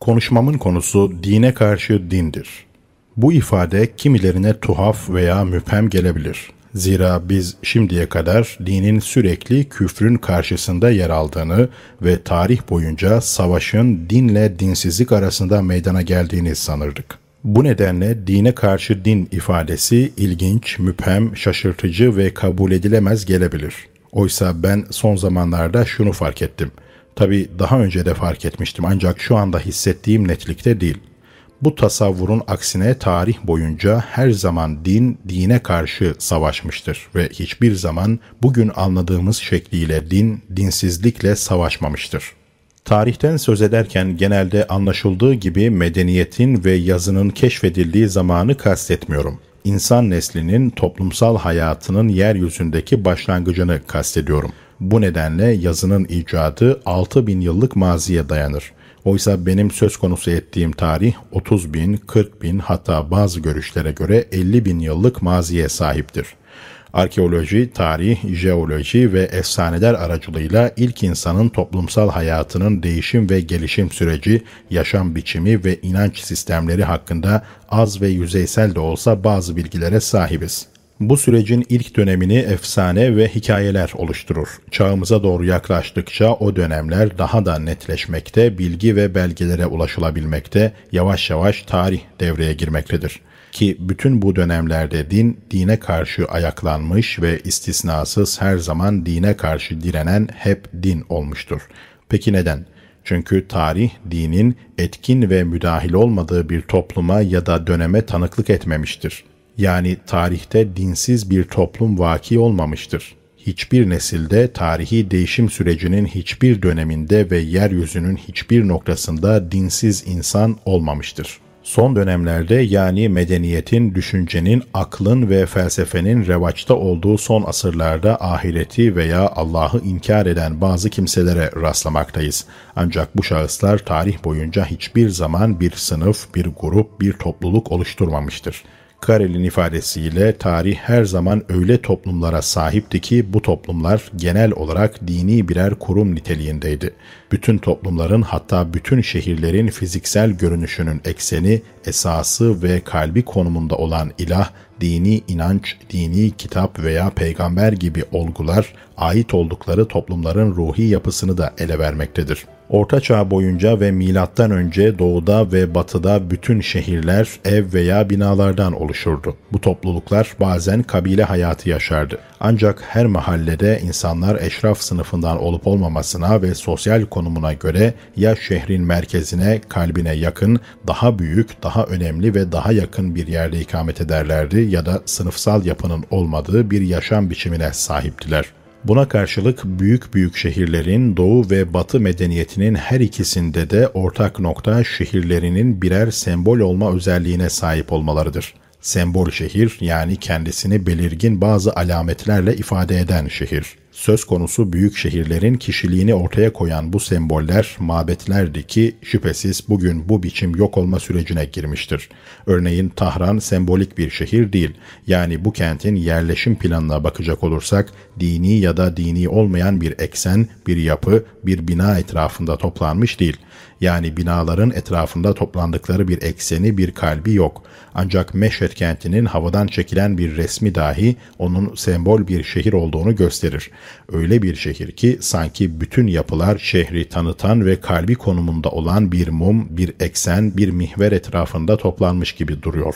Konuşmamın konusu dine karşı dindir. Bu ifade kimilerine tuhaf veya müphem gelebilir. Zira biz şimdiye kadar dinin sürekli küfrün karşısında yer aldığını ve tarih boyunca savaşın dinle dinsizlik arasında meydana geldiğini sanırdık. Bu nedenle dine karşı din ifadesi ilginç, müphem, şaşırtıcı ve kabul edilemez gelebilir. Oysa ben son zamanlarda şunu fark ettim. Tabi daha önce de fark etmiştim ancak şu anda hissettiğim netlikte değil. Bu tasavvurun aksine tarih boyunca her zaman din dine karşı savaşmıştır ve hiçbir zaman bugün anladığımız şekliyle din dinsizlikle savaşmamıştır. Tarihten söz ederken genelde anlaşıldığı gibi medeniyetin ve yazının keşfedildiği zamanı kastetmiyorum. İnsan neslinin toplumsal hayatının yeryüzündeki başlangıcını kastediyorum. Bu nedenle yazının icadı 6000 yıllık maziye dayanır. Oysa benim söz konusu ettiğim tarih 30 bin, 40 bin hatta bazı görüşlere göre 50 bin yıllık maziye sahiptir. Arkeoloji, tarih, jeoloji ve efsaneler aracılığıyla ilk insanın toplumsal hayatının değişim ve gelişim süreci, yaşam biçimi ve inanç sistemleri hakkında az ve yüzeysel de olsa bazı bilgilere sahibiz. Bu sürecin ilk dönemini efsane ve hikayeler oluşturur. Çağımıza doğru yaklaştıkça o dönemler daha da netleşmekte, bilgi ve belgelere ulaşılabilmekte, yavaş yavaş tarih devreye girmektedir. Ki bütün bu dönemlerde din, dine karşı ayaklanmış ve istisnasız her zaman dine karşı direnen hep din olmuştur. Peki neden? Çünkü tarih dinin etkin ve müdahil olmadığı bir topluma ya da döneme tanıklık etmemiştir. Yani tarihte dinsiz bir toplum vaki olmamıştır. Hiçbir nesilde tarihi değişim sürecinin hiçbir döneminde ve yeryüzünün hiçbir noktasında dinsiz insan olmamıştır. Son dönemlerde yani medeniyetin, düşüncenin, aklın ve felsefenin revaçta olduğu son asırlarda ahireti veya Allah'ı inkar eden bazı kimselere rastlamaktayız. Ancak bu şahıslar tarih boyunca hiçbir zaman bir sınıf, bir grup, bir topluluk oluşturmamıştır. Karel'in ifadesiyle tarih her zaman öyle toplumlara sahipti ki bu toplumlar genel olarak dini birer kurum niteliğindeydi. Bütün toplumların hatta bütün şehirlerin fiziksel görünüşünün ekseni, esası ve kalbi konumunda olan ilah, dini inanç, dini kitap veya peygamber gibi olgular ait oldukları toplumların ruhi yapısını da ele vermektedir. Orta Çağ boyunca ve milattan önce doğuda ve batıda bütün şehirler ev veya binalardan oluşurdu. Bu topluluklar bazen kabile hayatı yaşardı. Ancak her mahallede insanlar eşraf sınıfından olup olmamasına ve sosyal konumuna göre ya şehrin merkezine, kalbine yakın, daha büyük, daha önemli ve daha yakın bir yerde ikamet ederlerdi ya da sınıfsal yapının olmadığı bir yaşam biçimine sahiptiler. Buna karşılık büyük büyük şehirlerin doğu ve batı medeniyetinin her ikisinde de ortak nokta şehirlerinin birer sembol olma özelliğine sahip olmalarıdır. Sembol şehir yani kendisini belirgin bazı alametlerle ifade eden şehir. Söz konusu büyük şehirlerin kişiliğini ortaya koyan bu semboller mabetlerdi ki şüphesiz bugün bu biçim yok olma sürecine girmiştir. Örneğin Tahran sembolik bir şehir değil. Yani bu kentin yerleşim planına bakacak olursak dini ya da dini olmayan bir eksen, bir yapı, bir bina etrafında toplanmış değil. Yani binaların etrafında toplandıkları bir ekseni, bir kalbi yok. Ancak Meşhed kentinin havadan çekilen bir resmi dahi onun sembol bir şehir olduğunu gösterir. Öyle bir şehir ki sanki bütün yapılar şehri tanıtan ve kalbi konumunda olan bir mum, bir eksen, bir mihver etrafında toplanmış gibi duruyor.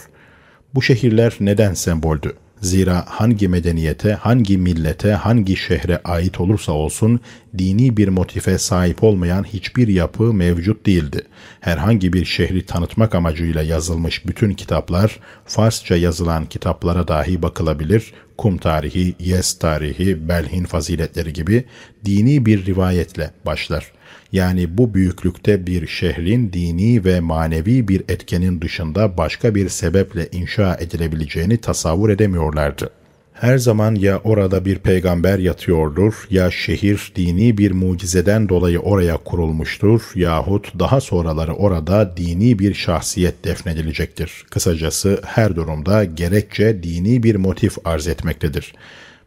Bu şehirler neden semboldü? Zira hangi medeniyete, hangi millete, hangi şehre ait olursa olsun dini bir motife sahip olmayan hiçbir yapı mevcut değildi. Herhangi bir şehri tanıtmak amacıyla yazılmış bütün kitaplar, Farsça yazılan kitaplara dahi bakılabilir, Kum tarihi, Yes tarihi, Belhin faziletleri gibi dini bir rivayetle başlar.'' Yani bu büyüklükte bir şehrin dini ve manevi bir etkenin dışında başka bir sebeple inşa edilebileceğini tasavvur edemiyorlardı. Her zaman ya orada bir peygamber yatıyordur ya şehir dini bir mucizeden dolayı oraya kurulmuştur yahut daha sonraları orada dini bir şahsiyet defnedilecektir. Kısacası her durumda gerekçe dini bir motif arz etmektedir.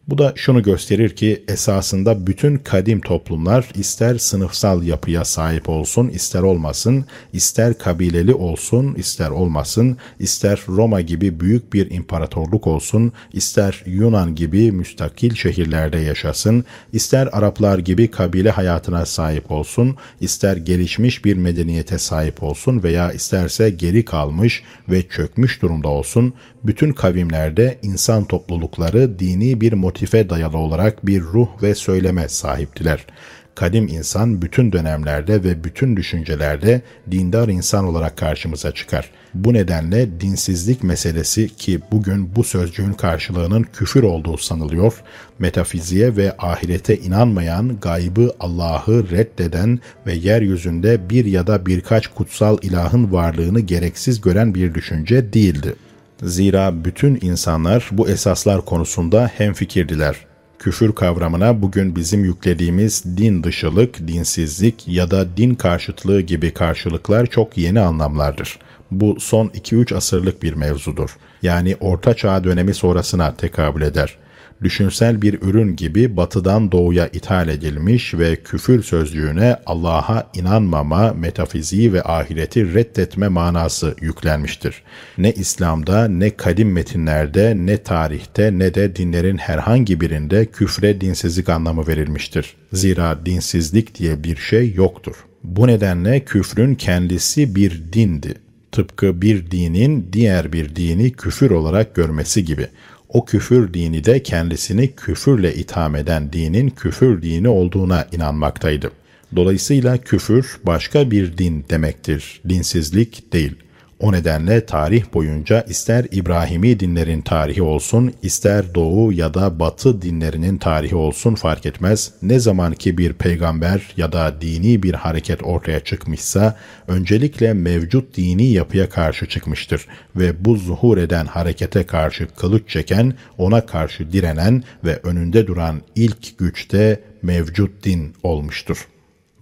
Bu da şunu gösterir ki esasında bütün kadim toplumlar ister sınıfsal yapıya sahip olsun ister olmasın, ister kabileli olsun ister olmasın, ister Roma gibi büyük bir imparatorluk olsun, ister Yunan gibi müstakil şehirlerde yaşasın, ister Araplar gibi kabile hayatına sahip olsun, ister gelişmiş bir medeniyete sahip olsun veya isterse geri kalmış ve çökmüş durumda olsun, bütün kavimlerde insan toplulukları dini bir motife dayalı olarak bir ruh ve söyleme sahiptiler. Kadim insan bütün dönemlerde ve bütün düşüncelerde dindar insan olarak karşımıza çıkar. Bu nedenle dinsizlik meselesi ki bugün bu sözcüğün karşılığının küfür olduğu sanılıyor, metafiziğe ve ahirete inanmayan, gaybı Allah'ı reddeden ve yeryüzünde bir ya da birkaç kutsal ilahın varlığını gereksiz gören bir düşünce değildi. Zira bütün insanlar bu esaslar konusunda hemfikirdiler. Küfür kavramına bugün bizim yüklediğimiz din dışılık, dinsizlik ya da din karşıtlığı gibi karşılıklar çok yeni anlamlardır. Bu son 2-3 asırlık bir mevzudur. Yani Orta Çağ dönemi sonrasına tekabül eder düşünsel bir ürün gibi batıdan doğuya ithal edilmiş ve küfür sözcüğüne Allah'a inanmama, metafiziği ve ahireti reddetme manası yüklenmiştir. Ne İslam'da, ne kadim metinlerde, ne tarihte, ne de dinlerin herhangi birinde küfre dinsizlik anlamı verilmiştir. Zira dinsizlik diye bir şey yoktur. Bu nedenle küfrün kendisi bir dindi. Tıpkı bir dinin diğer bir dini küfür olarak görmesi gibi o küfür dini de kendisini küfürle itham eden dinin küfür dini olduğuna inanmaktaydı. Dolayısıyla küfür başka bir din demektir, dinsizlik değil. O nedenle tarih boyunca ister İbrahimi dinlerin tarihi olsun, ister Doğu ya da Batı dinlerinin tarihi olsun fark etmez. Ne zaman ki bir peygamber ya da dini bir hareket ortaya çıkmışsa, öncelikle mevcut dini yapıya karşı çıkmıştır ve bu zuhur eden harekete karşı kılıç çeken, ona karşı direnen ve önünde duran ilk güçte mevcut din olmuştur.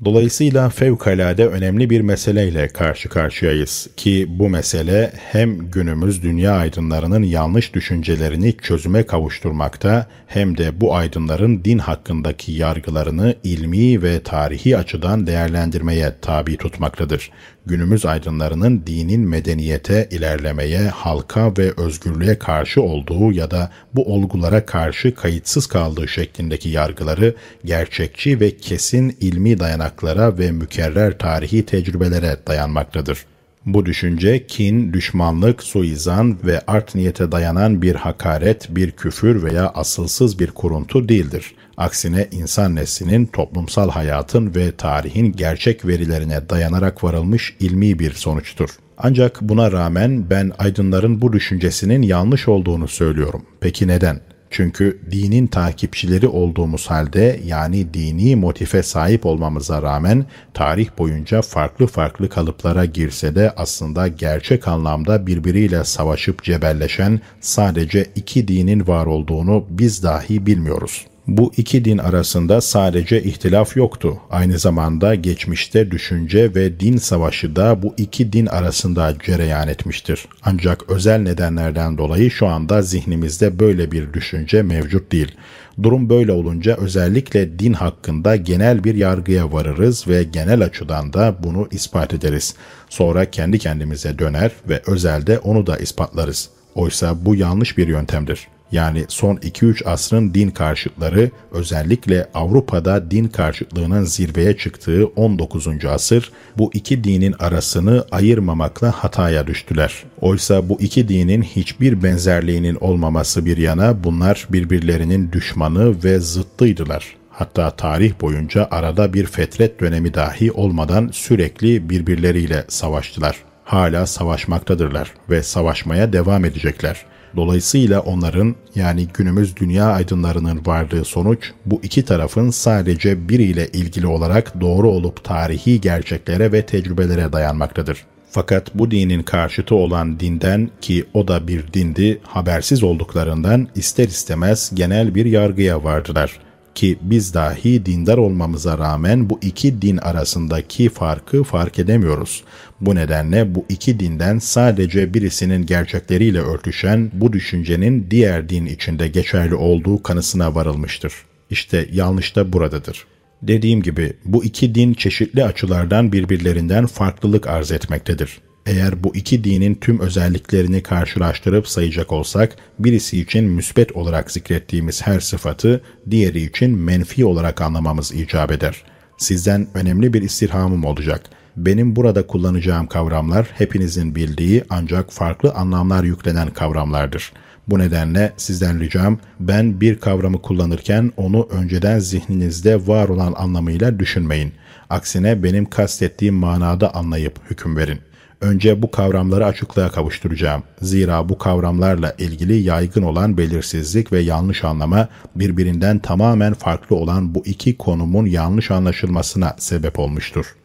Dolayısıyla fevkalade önemli bir meseleyle karşı karşıyayız ki bu mesele hem günümüz dünya aydınlarının yanlış düşüncelerini çözüme kavuşturmakta hem de bu aydınların din hakkındaki yargılarını ilmi ve tarihi açıdan değerlendirmeye tabi tutmaktadır günümüz aydınlarının dinin medeniyete, ilerlemeye, halka ve özgürlüğe karşı olduğu ya da bu olgulara karşı kayıtsız kaldığı şeklindeki yargıları gerçekçi ve kesin ilmi dayanaklara ve mükerrer tarihi tecrübelere dayanmaktadır. Bu düşünce kin, düşmanlık, suizan ve art niyete dayanan bir hakaret, bir küfür veya asılsız bir kuruntu değildir. Aksine insan neslinin toplumsal hayatın ve tarihin gerçek verilerine dayanarak varılmış ilmi bir sonuçtur. Ancak buna rağmen ben aydınların bu düşüncesinin yanlış olduğunu söylüyorum. Peki neden? Çünkü dinin takipçileri olduğumuz halde yani dini motife sahip olmamıza rağmen tarih boyunca farklı farklı kalıplara girse de aslında gerçek anlamda birbiriyle savaşıp cebelleşen sadece iki dinin var olduğunu biz dahi bilmiyoruz. Bu iki din arasında sadece ihtilaf yoktu. Aynı zamanda geçmişte düşünce ve din savaşı da bu iki din arasında cereyan etmiştir. Ancak özel nedenlerden dolayı şu anda zihnimizde böyle bir düşünce mevcut değil. Durum böyle olunca özellikle din hakkında genel bir yargıya varırız ve genel açıdan da bunu ispat ederiz. Sonra kendi kendimize döner ve özelde onu da ispatlarız. Oysa bu yanlış bir yöntemdir yani son 2-3 asrın din karşıtları özellikle Avrupa'da din karşıtlığının zirveye çıktığı 19. asır bu iki dinin arasını ayırmamakla hataya düştüler. Oysa bu iki dinin hiçbir benzerliğinin olmaması bir yana bunlar birbirlerinin düşmanı ve zıttıydılar. Hatta tarih boyunca arada bir fetret dönemi dahi olmadan sürekli birbirleriyle savaştılar. Hala savaşmaktadırlar ve savaşmaya devam edecekler. Dolayısıyla onların yani günümüz dünya aydınlarının vardığı sonuç bu iki tarafın sadece biriyle ilgili olarak doğru olup tarihi gerçeklere ve tecrübelere dayanmaktadır. Fakat bu dinin karşıtı olan dinden ki o da bir dindi habersiz olduklarından ister istemez genel bir yargıya vardılar. ki biz dahi dindar olmamıza rağmen bu iki din arasındaki farkı fark edemiyoruz. Bu nedenle bu iki dinden sadece birisinin gerçekleriyle örtüşen bu düşüncenin diğer din içinde geçerli olduğu kanısına varılmıştır. İşte yanlış da buradadır. Dediğim gibi bu iki din çeşitli açılardan birbirlerinden farklılık arz etmektedir. Eğer bu iki dinin tüm özelliklerini karşılaştırıp sayacak olsak, birisi için müsbet olarak zikrettiğimiz her sıfatı, diğeri için menfi olarak anlamamız icap eder. Sizden önemli bir istirhamım olacak. Benim burada kullanacağım kavramlar hepinizin bildiği ancak farklı anlamlar yüklenen kavramlardır. Bu nedenle sizden ricam ben bir kavramı kullanırken onu önceden zihninizde var olan anlamıyla düşünmeyin. Aksine benim kastettiğim manada anlayıp hüküm verin.'' Önce bu kavramları açıklığa kavuşturacağım. Zira bu kavramlarla ilgili yaygın olan belirsizlik ve yanlış anlama birbirinden tamamen farklı olan bu iki konumun yanlış anlaşılmasına sebep olmuştur.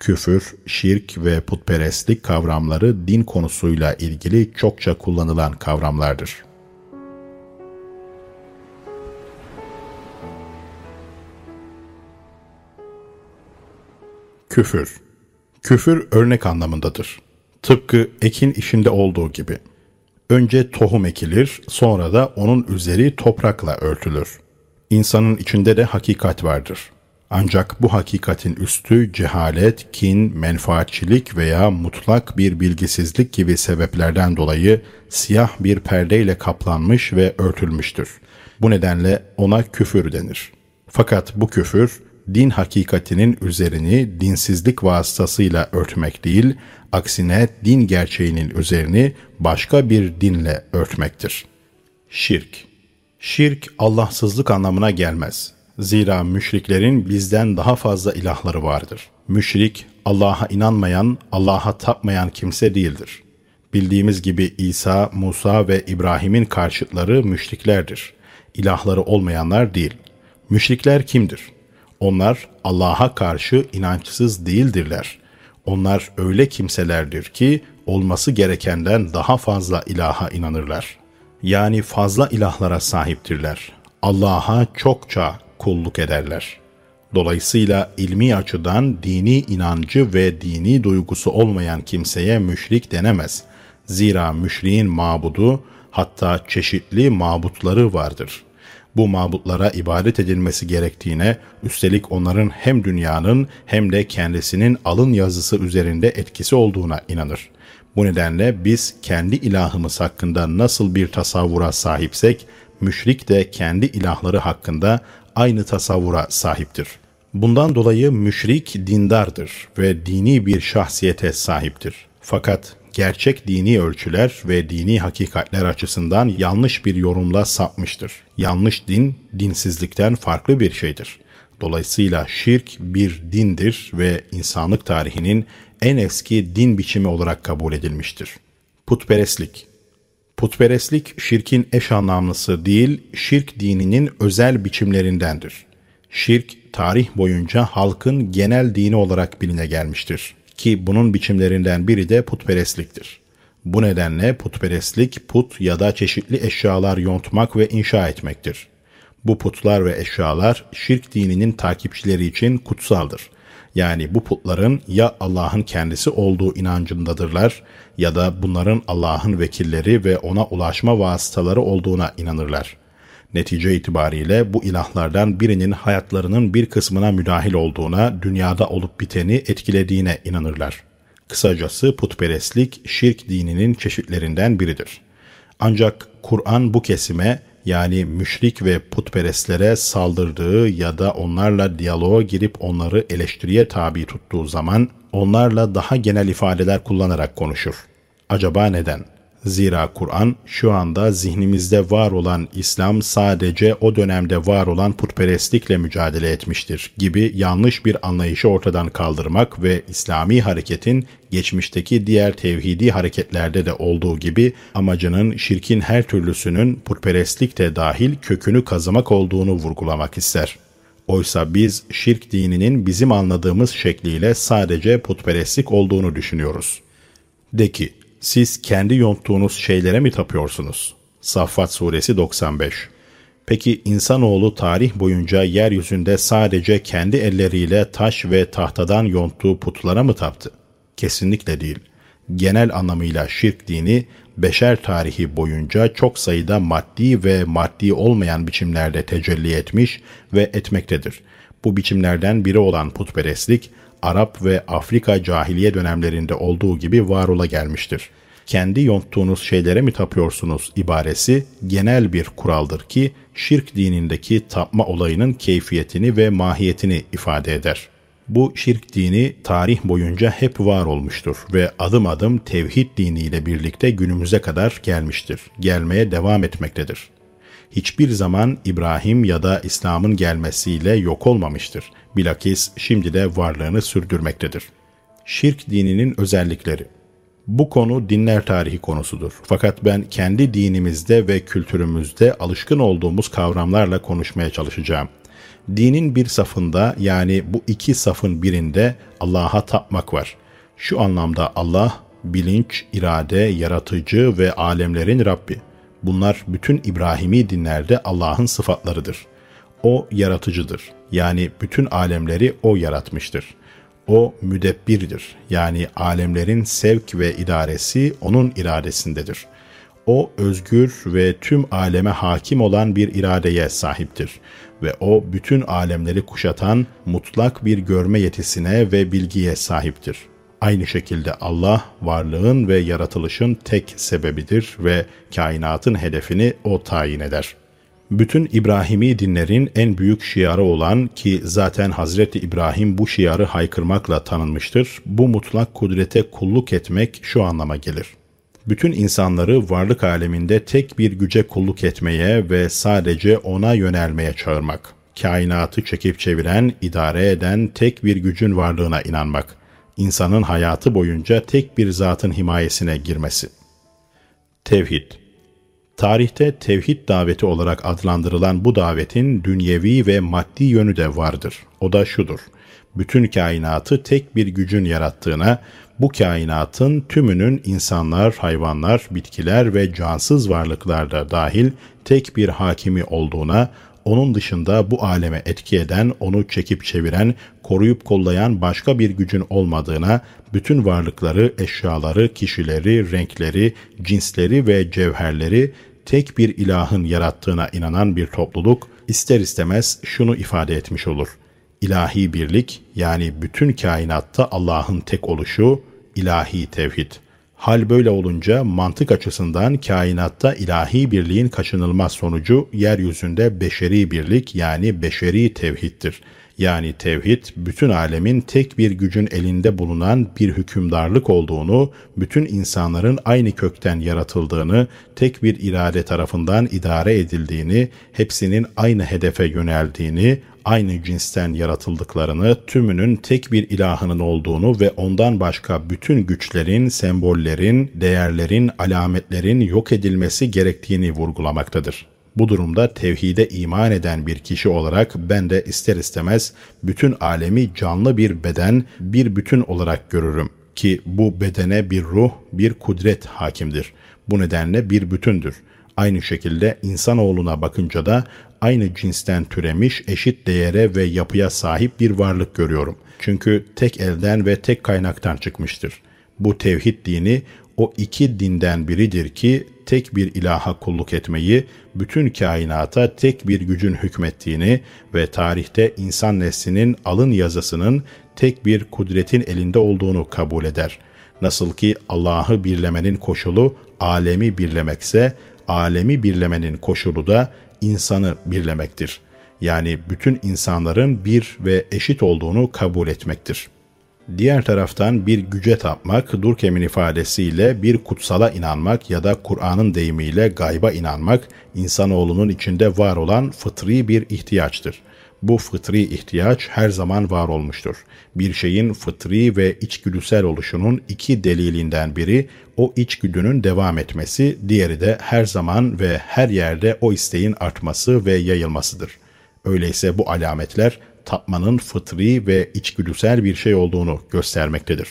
Küfür, şirk ve putperestlik kavramları din konusuyla ilgili çokça kullanılan kavramlardır. Küfür Küfür örnek anlamındadır. Tıpkı ekin işinde olduğu gibi. Önce tohum ekilir, sonra da onun üzeri toprakla örtülür. İnsanın içinde de hakikat vardır. Ancak bu hakikatin üstü cehalet, kin, menfaatçilik veya mutlak bir bilgisizlik gibi sebeplerden dolayı siyah bir perdeyle kaplanmış ve örtülmüştür. Bu nedenle ona küfür denir. Fakat bu küfür din hakikatinin üzerini dinsizlik vasıtasıyla örtmek değil, aksine din gerçeğinin üzerini başka bir dinle örtmektir. Şirk Şirk Allahsızlık anlamına gelmez. Zira müşriklerin bizden daha fazla ilahları vardır. Müşrik, Allah'a inanmayan, Allah'a tapmayan kimse değildir. Bildiğimiz gibi İsa, Musa ve İbrahim'in karşıtları müşriklerdir. İlahları olmayanlar değil. Müşrikler kimdir? Onlar Allah'a karşı inançsız değildirler. Onlar öyle kimselerdir ki olması gerekenden daha fazla ilaha inanırlar. Yani fazla ilahlara sahiptirler. Allah'a çokça kulluk ederler. Dolayısıyla ilmi açıdan dini inancı ve dini duygusu olmayan kimseye müşrik denemez. Zira müşriğin mabudu hatta çeşitli mabutları vardır.'' bu mabutlara ibadet edilmesi gerektiğine, üstelik onların hem dünyanın hem de kendisinin alın yazısı üzerinde etkisi olduğuna inanır. Bu nedenle biz kendi ilahımız hakkında nasıl bir tasavvura sahipsek, müşrik de kendi ilahları hakkında aynı tasavvura sahiptir. Bundan dolayı müşrik dindardır ve dini bir şahsiyete sahiptir. Fakat gerçek dini ölçüler ve dini hakikatler açısından yanlış bir yorumla sapmıştır. Yanlış din, dinsizlikten farklı bir şeydir. Dolayısıyla şirk bir dindir ve insanlık tarihinin en eski din biçimi olarak kabul edilmiştir. Putperestlik Putperestlik şirkin eş anlamlısı değil, şirk dininin özel biçimlerindendir. Şirk, tarih boyunca halkın genel dini olarak biline gelmiştir ki bunun biçimlerinden biri de putperestliktir. Bu nedenle putperestlik put ya da çeşitli eşyalar yontmak ve inşa etmektir. Bu putlar ve eşyalar şirk dininin takipçileri için kutsaldır. Yani bu putların ya Allah'ın kendisi olduğu inancındadırlar ya da bunların Allah'ın vekilleri ve ona ulaşma vasıtaları olduğuna inanırlar. Netice itibariyle bu ilahlardan birinin hayatlarının bir kısmına müdahil olduğuna, dünyada olup biteni etkilediğine inanırlar. Kısacası putperestlik şirk dininin çeşitlerinden biridir. Ancak Kur'an bu kesime yani müşrik ve putperestlere saldırdığı ya da onlarla diyaloğa girip onları eleştiriye tabi tuttuğu zaman onlarla daha genel ifadeler kullanarak konuşur. Acaba neden? Zira Kur'an şu anda zihnimizde var olan İslam sadece o dönemde var olan putperestlikle mücadele etmiştir gibi yanlış bir anlayışı ortadan kaldırmak ve İslami hareketin geçmişteki diğer tevhidi hareketlerde de olduğu gibi amacının şirkin her türlüsünün putperestlik de dahil kökünü kazımak olduğunu vurgulamak ister. Oysa biz şirk dininin bizim anladığımız şekliyle sadece putperestlik olduğunu düşünüyoruz. De ki, siz kendi yonttuğunuz şeylere mi tapıyorsunuz? Saffat Suresi 95 Peki insanoğlu tarih boyunca yeryüzünde sadece kendi elleriyle taş ve tahtadan yonttuğu putlara mı taptı? Kesinlikle değil. Genel anlamıyla şirk dini beşer tarihi boyunca çok sayıda maddi ve maddi olmayan biçimlerde tecelli etmiş ve etmektedir. Bu biçimlerden biri olan putperestlik, Arap ve Afrika cahiliye dönemlerinde olduğu gibi var ola gelmiştir. Kendi yonttuğunuz şeylere mi tapıyorsunuz ibaresi genel bir kuraldır ki şirk dinindeki tapma olayının keyfiyetini ve mahiyetini ifade eder. Bu şirk dini tarih boyunca hep var olmuştur ve adım adım tevhid diniyle birlikte günümüze kadar gelmiştir. Gelmeye devam etmektedir. Hiçbir zaman İbrahim ya da İslam'ın gelmesiyle yok olmamıştır. Bilakis şimdi de varlığını sürdürmektedir. Şirk dininin özellikleri bu konu dinler tarihi konusudur. Fakat ben kendi dinimizde ve kültürümüzde alışkın olduğumuz kavramlarla konuşmaya çalışacağım. Dinin bir safında yani bu iki safın birinde Allah'a tapmak var. Şu anlamda Allah bilinç, irade, yaratıcı ve alemlerin Rabbi. Bunlar bütün İbrahimi dinlerde Allah'ın sıfatlarıdır. O yaratıcıdır. Yani bütün alemleri O yaratmıştır. O müdebbirdir. Yani alemlerin sevk ve idaresi O'nun iradesindedir. O özgür ve tüm aleme hakim olan bir iradeye sahiptir ve o bütün alemleri kuşatan mutlak bir görme yetisine ve bilgiye sahiptir. Aynı şekilde Allah varlığın ve yaratılışın tek sebebidir ve kainatın hedefini o tayin eder. Bütün İbrahimi dinlerin en büyük şiarı olan ki zaten Hazreti İbrahim bu şiarı haykırmakla tanınmıştır, bu mutlak kudrete kulluk etmek şu anlama gelir bütün insanları varlık aleminde tek bir güce kulluk etmeye ve sadece ona yönelmeye çağırmak. Kainatı çekip çeviren, idare eden tek bir gücün varlığına inanmak. İnsanın hayatı boyunca tek bir zatın himayesine girmesi. Tevhid Tarihte tevhid daveti olarak adlandırılan bu davetin dünyevi ve maddi yönü de vardır. O da şudur. Bütün kainatı tek bir gücün yarattığına, bu kainatın tümünün insanlar, hayvanlar, bitkiler ve cansız varlıklar da dahil tek bir hakimi olduğuna, onun dışında bu aleme etki eden, onu çekip çeviren, koruyup kollayan başka bir gücün olmadığına, bütün varlıkları, eşyaları, kişileri, renkleri, cinsleri ve cevherleri tek bir ilahın yarattığına inanan bir topluluk ister istemez şunu ifade etmiş olur. İlahi birlik yani bütün kainatta Allah'ın tek oluşu, ilahi tevhid. Hal böyle olunca mantık açısından kainatta ilahi birliğin kaçınılmaz sonucu yeryüzünde beşeri birlik yani beşeri tevhiddir. Yani tevhid bütün alemin tek bir gücün elinde bulunan bir hükümdarlık olduğunu, bütün insanların aynı kökten yaratıldığını, tek bir irade tarafından idare edildiğini, hepsinin aynı hedefe yöneldiğini, aynı cinsten yaratıldıklarını, tümünün tek bir ilahının olduğunu ve ondan başka bütün güçlerin, sembollerin, değerlerin, alametlerin yok edilmesi gerektiğini vurgulamaktadır. Bu durumda tevhide iman eden bir kişi olarak ben de ister istemez bütün alemi canlı bir beden, bir bütün olarak görürüm ki bu bedene bir ruh, bir kudret hakimdir. Bu nedenle bir bütündür. Aynı şekilde insanoğluna bakınca da aynı cinsten türemiş, eşit değere ve yapıya sahip bir varlık görüyorum. Çünkü tek elden ve tek kaynaktan çıkmıştır. Bu tevhid dini o iki dinden biridir ki tek bir ilaha kulluk etmeyi, bütün kainata tek bir gücün hükmettiğini ve tarihte insan neslinin alın yazısının tek bir kudretin elinde olduğunu kabul eder. Nasıl ki Allah'ı birlemenin koşulu alemi birlemekse, alemi birlemenin koşulu da insanı birlemektir. Yani bütün insanların bir ve eşit olduğunu kabul etmektir.'' Diğer taraftan bir güce tapmak, Durkheim'in ifadesiyle bir kutsala inanmak ya da Kur'an'ın deyimiyle gayba inanmak, insanoğlunun içinde var olan fıtri bir ihtiyaçtır. Bu fıtri ihtiyaç her zaman var olmuştur. Bir şeyin fıtri ve içgüdüsel oluşunun iki delilinden biri o içgüdünün devam etmesi, diğeri de her zaman ve her yerde o isteğin artması ve yayılmasıdır. Öyleyse bu alametler tapmanın fıtri ve içgüdüsel bir şey olduğunu göstermektedir.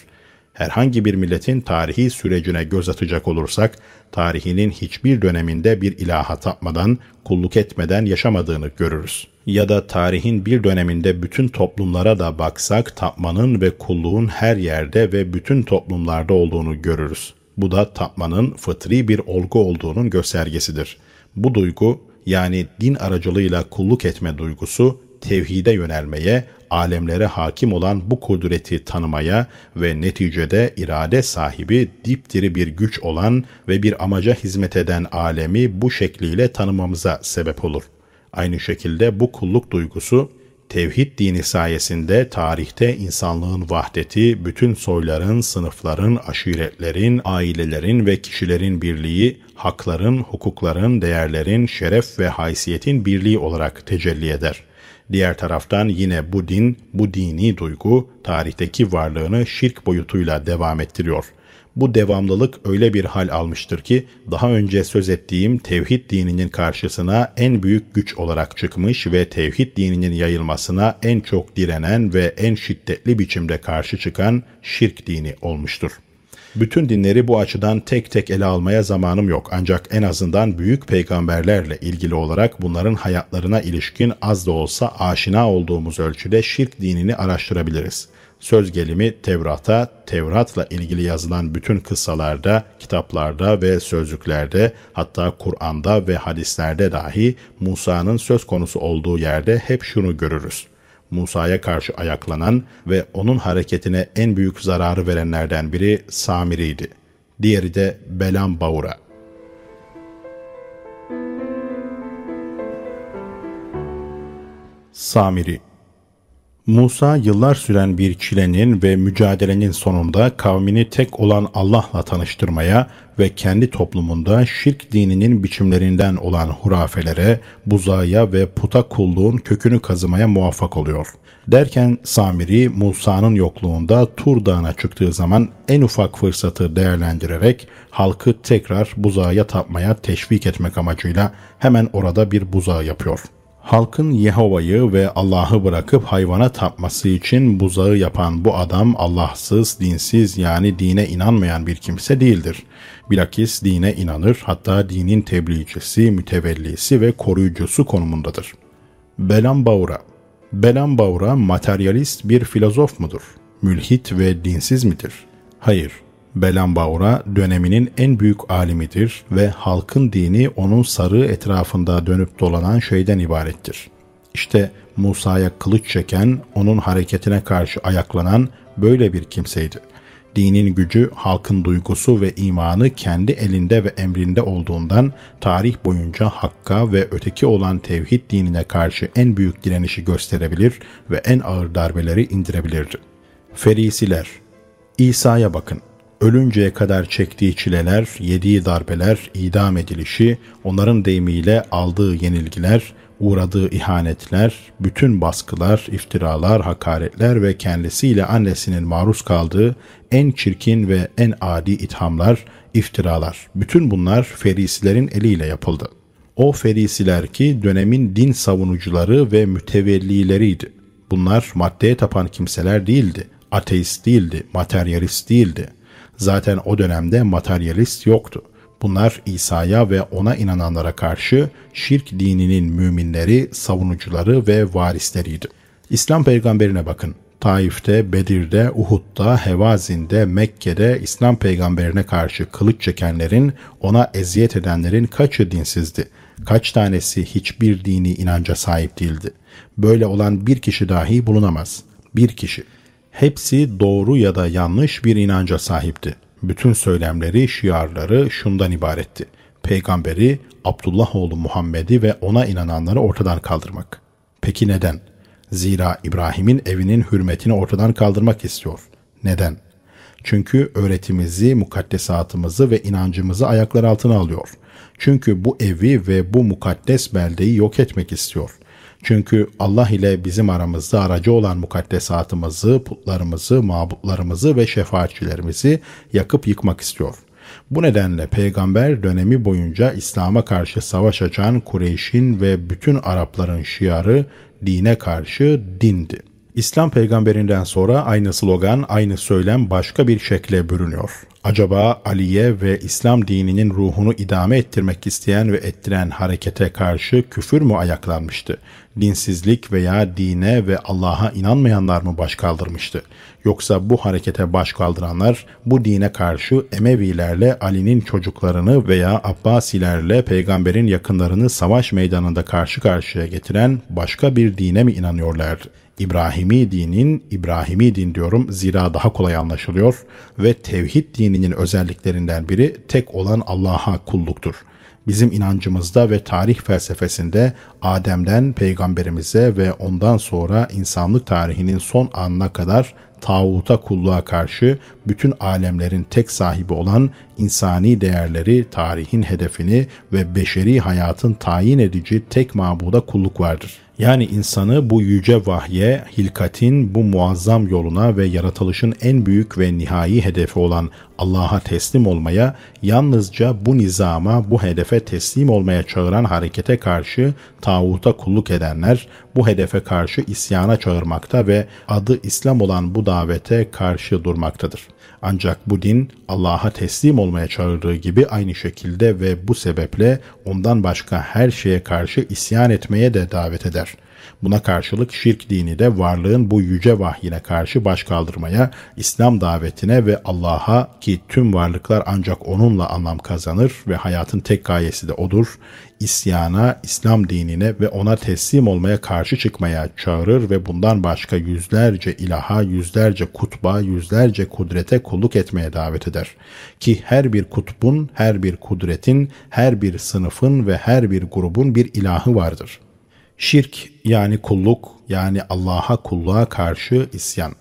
Herhangi bir milletin tarihi sürecine göz atacak olursak, tarihinin hiçbir döneminde bir ilaha tapmadan, kulluk etmeden yaşamadığını görürüz. Ya da tarihin bir döneminde bütün toplumlara da baksak tapmanın ve kulluğun her yerde ve bütün toplumlarda olduğunu görürüz. Bu da tapmanın fıtri bir olgu olduğunun göstergesidir. Bu duygu yani din aracılığıyla kulluk etme duygusu tevhide yönelmeye, alemlere hakim olan bu kudreti tanımaya ve neticede irade sahibi dipdiri bir güç olan ve bir amaca hizmet eden alemi bu şekliyle tanımamıza sebep olur. Aynı şekilde bu kulluk duygusu tevhid dini sayesinde tarihte insanlığın vahdeti, bütün soyların, sınıfların, aşiretlerin, ailelerin ve kişilerin birliği, hakların, hukukların, değerlerin, şeref ve haysiyetin birliği olarak tecelli eder. Diğer taraftan yine bu din, bu dini duygu tarihteki varlığını şirk boyutuyla devam ettiriyor. Bu devamlılık öyle bir hal almıştır ki daha önce söz ettiğim tevhid dininin karşısına en büyük güç olarak çıkmış ve tevhid dininin yayılmasına en çok direnen ve en şiddetli biçimde karşı çıkan şirk dini olmuştur.'' Bütün dinleri bu açıdan tek tek ele almaya zamanım yok ancak en azından büyük peygamberlerle ilgili olarak bunların hayatlarına ilişkin az da olsa aşina olduğumuz ölçüde şirk dinini araştırabiliriz. Söz gelimi Tevrat'a, Tevrat'la ilgili yazılan bütün kıssalarda, kitaplarda ve sözlüklerde, hatta Kur'an'da ve hadislerde dahi Musa'nın söz konusu olduğu yerde hep şunu görürüz. Musa'ya karşı ayaklanan ve onun hareketine en büyük zararı verenlerden biri Samiri'ydi. Diğeri de Belam Baura. Samiri Musa yıllar süren bir çilenin ve mücadelenin sonunda kavmini tek olan Allah'la tanıştırmaya ve kendi toplumunda şirk dininin biçimlerinden olan hurafelere, buzaya ve puta kulluğun kökünü kazımaya muvaffak oluyor. Derken Samiri Musa'nın yokluğunda Tur Dağı'na çıktığı zaman en ufak fırsatı değerlendirerek halkı tekrar buzağa tapmaya teşvik etmek amacıyla hemen orada bir buzağı yapıyor.'' Halkın Yehova'yı ve Allah'ı bırakıp hayvana tapması için buzağı yapan bu adam Allahsız, dinsiz yani dine inanmayan bir kimse değildir. Bilakis dine inanır hatta dinin tebliğcisi, mütevellisi ve koruyucusu konumundadır. Belam Baura Belam Baura materyalist bir filozof mudur? Mülhit ve dinsiz midir? Hayır, Belambaura döneminin en büyük alimidir ve halkın dini onun sarığı etrafında dönüp dolanan şeyden ibarettir. İşte Musa'ya kılıç çeken, onun hareketine karşı ayaklanan böyle bir kimseydi. Dinin gücü, halkın duygusu ve imanı kendi elinde ve emrinde olduğundan tarih boyunca hakka ve öteki olan tevhid dinine karşı en büyük direnişi gösterebilir ve en ağır darbeleri indirebilirdi. Ferisiler İsa'ya bakın ölünceye kadar çektiği çileler, yediği darbeler, idam edilişi, onların deyimiyle aldığı yenilgiler, uğradığı ihanetler, bütün baskılar, iftiralar, hakaretler ve kendisiyle annesinin maruz kaldığı en çirkin ve en adi ithamlar, iftiralar, bütün bunlar ferisilerin eliyle yapıldı. O ferisiler ki dönemin din savunucuları ve mütevellileriydi. Bunlar maddeye tapan kimseler değildi, ateist değildi, materyalist değildi. Zaten o dönemde materyalist yoktu. Bunlar İsa'ya ve ona inananlara karşı şirk dininin müminleri, savunucuları ve varisleriydi. İslam peygamberine bakın. Taif'te, Bedir'de, Uhud'da, Hevazin'de, Mekke'de İslam peygamberine karşı kılıç çekenlerin, ona eziyet edenlerin kaçı dinsizdi? Kaç tanesi hiçbir dini inanca sahip değildi? Böyle olan bir kişi dahi bulunamaz. Bir kişi. Hepsi doğru ya da yanlış bir inanca sahipti. Bütün söylemleri, şiarları şundan ibaretti. Peygamberi, Abdullah oğlu Muhammed'i ve ona inananları ortadan kaldırmak. Peki neden? Zira İbrahim'in evinin hürmetini ortadan kaldırmak istiyor. Neden? Çünkü öğretimizi, mukaddesatımızı ve inancımızı ayaklar altına alıyor. Çünkü bu evi ve bu mukaddes beldeyi yok etmek istiyor. Çünkü Allah ile bizim aramızda aracı olan mukaddesatımızı, putlarımızı, mabutlarımızı ve şefaatçilerimizi yakıp yıkmak istiyor. Bu nedenle peygamber dönemi boyunca İslam'a karşı savaş açan Kureyş'in ve bütün Arapların şiarı dine karşı dindi. İslam peygamberinden sonra aynı slogan, aynı söylem başka bir şekle bürünüyor. Acaba Ali'ye ve İslam dininin ruhunu idame ettirmek isteyen ve ettiren harekete karşı küfür mü ayaklanmıştı? Dinsizlik veya dine ve Allah'a inanmayanlar mı baş kaldırmıştı? Yoksa bu harekete baş kaldıranlar bu dine karşı Emevilerle Ali'nin çocuklarını veya Abbasilerle peygamberin yakınlarını savaş meydanında karşı karşıya getiren başka bir dine mi inanıyorlardı? İbrahimi dinin, İbrahimi din diyorum zira daha kolay anlaşılıyor ve tevhid dininin özelliklerinden biri tek olan Allah'a kulluktur. Bizim inancımızda ve tarih felsefesinde Adem'den peygamberimize ve ondan sonra insanlık tarihinin son anına kadar tağuta kulluğa karşı bütün alemlerin tek sahibi olan insani değerleri, tarihin hedefini ve beşeri hayatın tayin edici tek mabuda kulluk vardır. Yani insanı bu yüce vahye, hilkatin bu muazzam yoluna ve yaratılışın en büyük ve nihai hedefi olan Allah'a teslim olmaya, yalnızca bu nizama, bu hedefe teslim olmaya çağıran harekete karşı tağuta kulluk edenler, bu hedefe karşı isyana çağırmakta ve adı İslam olan bu davete karşı durmaktadır. Ancak bu din Allah'a teslim olmaya çağırdığı gibi aynı şekilde ve bu sebeple ondan başka her şeye karşı isyan etmeye de davet eder. Buna karşılık şirk dini de varlığın bu yüce vahyine karşı baş kaldırmaya, İslam davetine ve Allah'a ki tüm varlıklar ancak onunla anlam kazanır ve hayatın tek gayesi de odur, isyana, İslam dinine ve ona teslim olmaya karşı çıkmaya çağırır ve bundan başka yüzlerce ilaha, yüzlerce kutba, yüzlerce kudrete kulluk etmeye davet eder. Ki her bir kutbun, her bir kudretin, her bir sınıfın ve her bir grubun bir ilahı vardır.'' Şirk yani kulluk yani Allah'a kulluğa karşı isyan.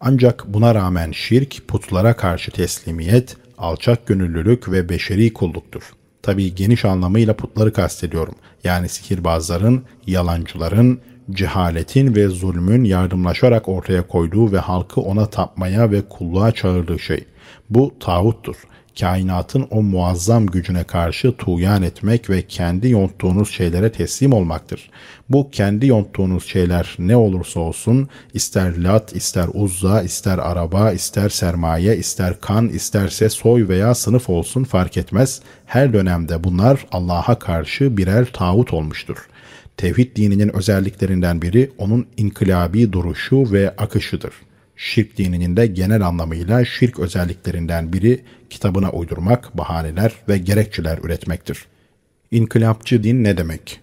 Ancak buna rağmen şirk putlara karşı teslimiyet, alçak gönüllülük ve beşeri kulluktur. Tabi geniş anlamıyla putları kastediyorum. Yani sihirbazların, yalancıların, cehaletin ve zulmün yardımlaşarak ortaya koyduğu ve halkı ona tapmaya ve kulluğa çağırdığı şey. Bu tağuttur kainatın o muazzam gücüne karşı tuğyan etmek ve kendi yonttuğunuz şeylere teslim olmaktır. Bu kendi yonttuğunuz şeyler ne olursa olsun, ister lat, ister uzza, ister araba, ister sermaye, ister kan, isterse soy veya sınıf olsun fark etmez. Her dönemde bunlar Allah'a karşı birer tağut olmuştur. Tevhid dininin özelliklerinden biri onun inkılabi duruşu ve akışıdır. Şirk dininin de genel anlamıyla şirk özelliklerinden biri kitabına uydurmak, bahaneler ve gerekçeler üretmektir. İnkılapçı din ne demek?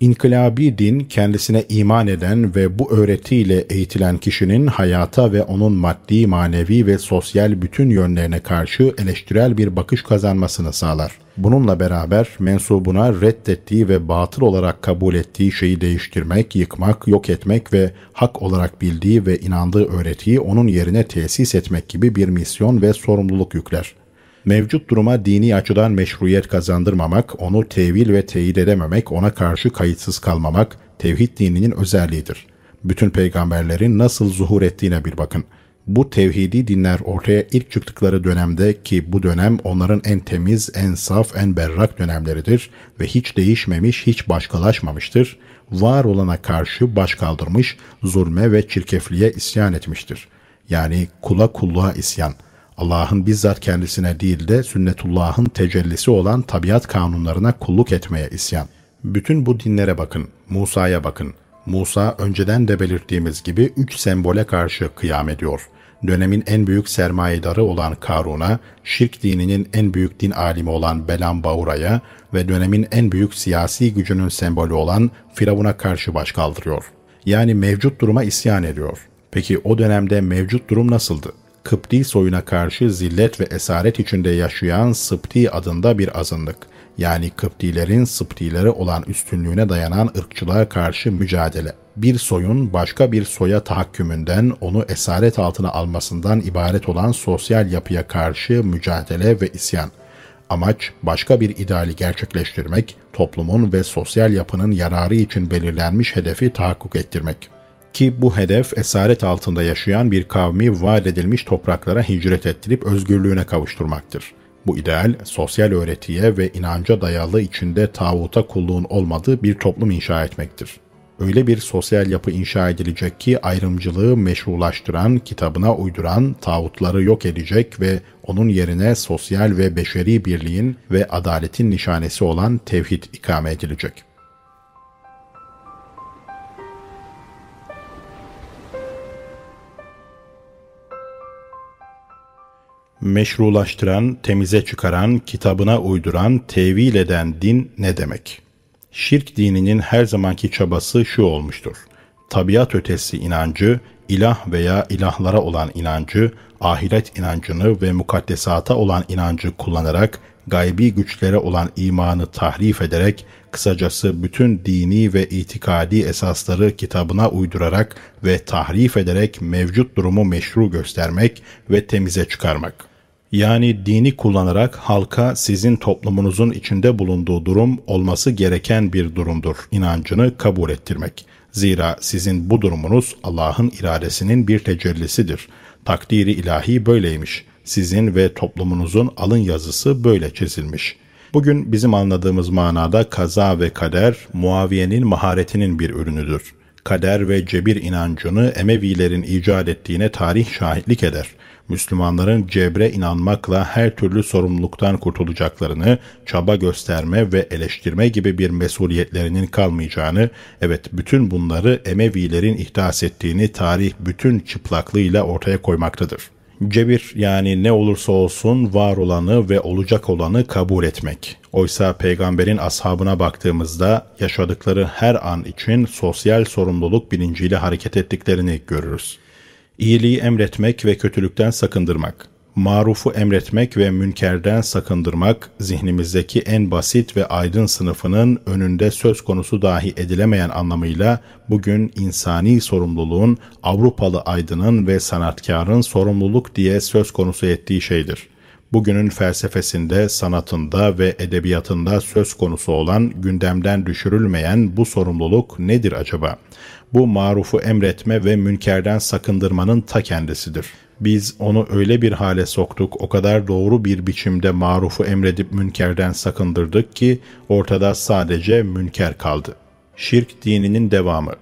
İnkılabi din kendisine iman eden ve bu öğretiyle eğitilen kişinin hayata ve onun maddi, manevi ve sosyal bütün yönlerine karşı eleştirel bir bakış kazanmasını sağlar. Bununla beraber mensubuna reddettiği ve batıl olarak kabul ettiği şeyi değiştirmek, yıkmak, yok etmek ve hak olarak bildiği ve inandığı öğretiyi onun yerine tesis etmek gibi bir misyon ve sorumluluk yükler mevcut duruma dini açıdan meşruiyet kazandırmamak, onu tevil ve teyit edememek, ona karşı kayıtsız kalmamak tevhid dininin özelliğidir. Bütün peygamberlerin nasıl zuhur ettiğine bir bakın. Bu tevhidi dinler ortaya ilk çıktıkları dönemde ki bu dönem onların en temiz, en saf, en berrak dönemleridir ve hiç değişmemiş, hiç başkalaşmamıştır. Var olana karşı baş kaldırmış, zulme ve çirkefliğe isyan etmiştir. Yani kula kulluğa isyan.'' Allah'ın bizzat kendisine değil de sünnetullah'ın tecellisi olan tabiat kanunlarına kulluk etmeye isyan. Bütün bu dinlere bakın, Musa'ya bakın. Musa önceden de belirttiğimiz gibi üç sembole karşı kıyam ediyor. Dönemin en büyük sermayedarı olan Karun'a, şirk dininin en büyük din alimi olan Belam Baura'ya ve dönemin en büyük siyasi gücünün sembolü olan Firavun'a karşı baş kaldırıyor. Yani mevcut duruma isyan ediyor. Peki o dönemde mevcut durum nasıldı? Kıpti soyuna karşı zillet ve esaret içinde yaşayan Sıpti adında bir azınlık. Yani Kıptilerin Sıptilere olan üstünlüğüne dayanan ırkçılığa karşı mücadele. Bir soyun başka bir soya tahakkümünden onu esaret altına almasından ibaret olan sosyal yapıya karşı mücadele ve isyan. Amaç başka bir ideali gerçekleştirmek, toplumun ve sosyal yapının yararı için belirlenmiş hedefi tahakkuk ettirmek ki bu hedef esaret altında yaşayan bir kavmi vaat edilmiş topraklara hicret ettirip özgürlüğüne kavuşturmaktır. Bu ideal, sosyal öğretiye ve inanca dayalı içinde tağuta kulluğun olmadığı bir toplum inşa etmektir. öyle bir sosyal yapı inşa edilecek ki ayrımcılığı meşrulaştıran, kitabına uyduran, tağutları yok edecek ve onun yerine sosyal ve beşeri birliğin ve adaletin nişanesi olan tevhid ikame edilecek.'' Meşrulaştıran, temize çıkaran, kitabına uyduran, tevil eden din ne demek? Şirk dininin her zamanki çabası şu olmuştur. Tabiat ötesi inancı, ilah veya ilahlara olan inancı, ahiret inancını ve mukaddesata olan inancı kullanarak gaybi güçlere olan imanı tahrif ederek, kısacası bütün dini ve itikadi esasları kitabına uydurarak ve tahrif ederek mevcut durumu meşru göstermek ve temize çıkarmak.'' Yani dini kullanarak halka sizin toplumunuzun içinde bulunduğu durum olması gereken bir durumdur inancını kabul ettirmek. Zira sizin bu durumunuz Allah'ın iradesinin bir tecellisidir. Takdiri ilahi böyleymiş. Sizin ve toplumunuzun alın yazısı böyle çizilmiş. Bugün bizim anladığımız manada kaza ve kader Muaviye'nin maharetinin bir ürünüdür. Kader ve cebir inancını Emevilerin icat ettiğine tarih şahitlik eder.'' Müslümanların cebre inanmakla her türlü sorumluluktan kurtulacaklarını, çaba gösterme ve eleştirme gibi bir mesuliyetlerinin kalmayacağını, evet bütün bunları Emevilerin ihdas ettiğini tarih bütün çıplaklığıyla ortaya koymaktadır. Cebir yani ne olursa olsun var olanı ve olacak olanı kabul etmek. Oysa peygamberin ashabına baktığımızda yaşadıkları her an için sosyal sorumluluk bilinciyle hareket ettiklerini görürüz. İyiliği emretmek ve kötülükten sakındırmak. Marufu emretmek ve münkerden sakındırmak, zihnimizdeki en basit ve aydın sınıfının önünde söz konusu dahi edilemeyen anlamıyla bugün insani sorumluluğun Avrupalı aydının ve sanatkarın sorumluluk diye söz konusu ettiği şeydir bugünün felsefesinde, sanatında ve edebiyatında söz konusu olan gündemden düşürülmeyen bu sorumluluk nedir acaba? Bu marufu emretme ve münkerden sakındırmanın ta kendisidir. Biz onu öyle bir hale soktuk, o kadar doğru bir biçimde marufu emredip münkerden sakındırdık ki ortada sadece münker kaldı. Şirk dininin devamı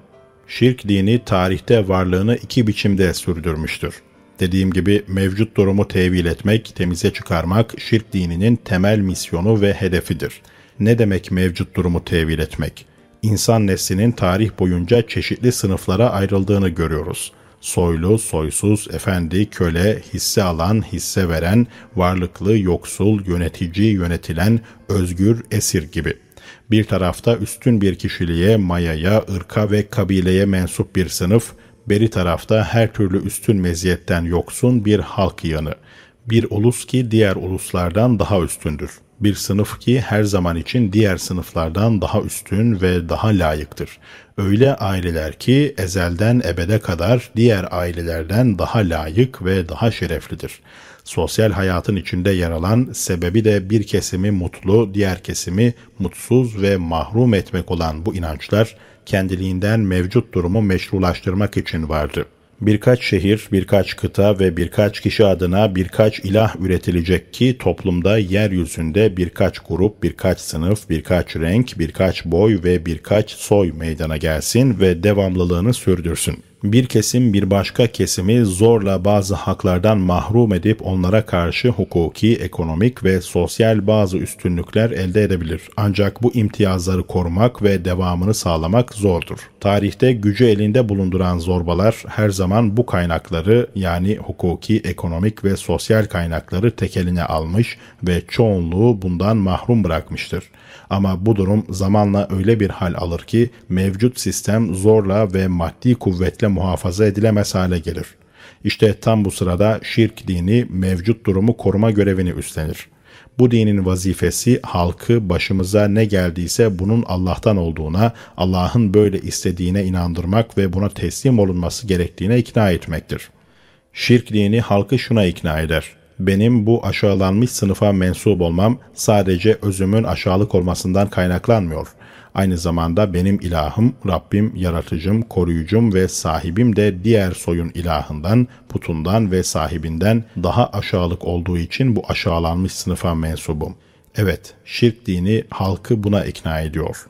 Şirk dini tarihte varlığını iki biçimde sürdürmüştür. Dediğim gibi mevcut durumu tevil etmek, temize çıkarmak şirk dininin temel misyonu ve hedefidir. Ne demek mevcut durumu tevil etmek? İnsan neslinin tarih boyunca çeşitli sınıflara ayrıldığını görüyoruz. Soylu, soysuz, efendi, köle, hisse alan, hisse veren, varlıklı, yoksul, yönetici, yönetilen, özgür, esir gibi. Bir tarafta üstün bir kişiliğe, mayaya, ırka ve kabileye mensup bir sınıf, beri tarafta her türlü üstün meziyetten yoksun bir halk yanı. Bir ulus ki diğer uluslardan daha üstündür. Bir sınıf ki her zaman için diğer sınıflardan daha üstün ve daha layıktır. Öyle aileler ki ezelden ebede kadar diğer ailelerden daha layık ve daha şereflidir. Sosyal hayatın içinde yer alan sebebi de bir kesimi mutlu, diğer kesimi mutsuz ve mahrum etmek olan bu inançlar kendiliğinden mevcut durumu meşrulaştırmak için vardı. Birkaç şehir, birkaç kıta ve birkaç kişi adına birkaç ilah üretilecek ki toplumda yeryüzünde birkaç grup, birkaç sınıf, birkaç renk, birkaç boy ve birkaç soy meydana gelsin ve devamlılığını sürdürsün bir kesim bir başka kesimi zorla bazı haklardan mahrum edip onlara karşı hukuki, ekonomik ve sosyal bazı üstünlükler elde edebilir. Ancak bu imtiyazları korumak ve devamını sağlamak zordur. Tarihte gücü elinde bulunduran zorbalar her zaman bu kaynakları yani hukuki, ekonomik ve sosyal kaynakları tekeline almış ve çoğunluğu bundan mahrum bırakmıştır. Ama bu durum zamanla öyle bir hal alır ki mevcut sistem zorla ve maddi kuvvetle muhafaza edilemez hale gelir. İşte tam bu sırada şirk dini mevcut durumu koruma görevini üstlenir. Bu dinin vazifesi halkı başımıza ne geldiyse bunun Allah'tan olduğuna, Allah'ın böyle istediğine inandırmak ve buna teslim olunması gerektiğine ikna etmektir. Şirk dini halkı şuna ikna eder benim bu aşağılanmış sınıfa mensup olmam sadece özümün aşağılık olmasından kaynaklanmıyor. Aynı zamanda benim ilahım, Rabbim, yaratıcım, koruyucum ve sahibim de diğer soyun ilahından, putundan ve sahibinden daha aşağılık olduğu için bu aşağılanmış sınıfa mensubum. Evet, şirk dini halkı buna ikna ediyor.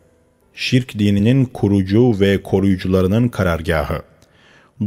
Şirk dininin kurucu ve koruyucularının karargahı.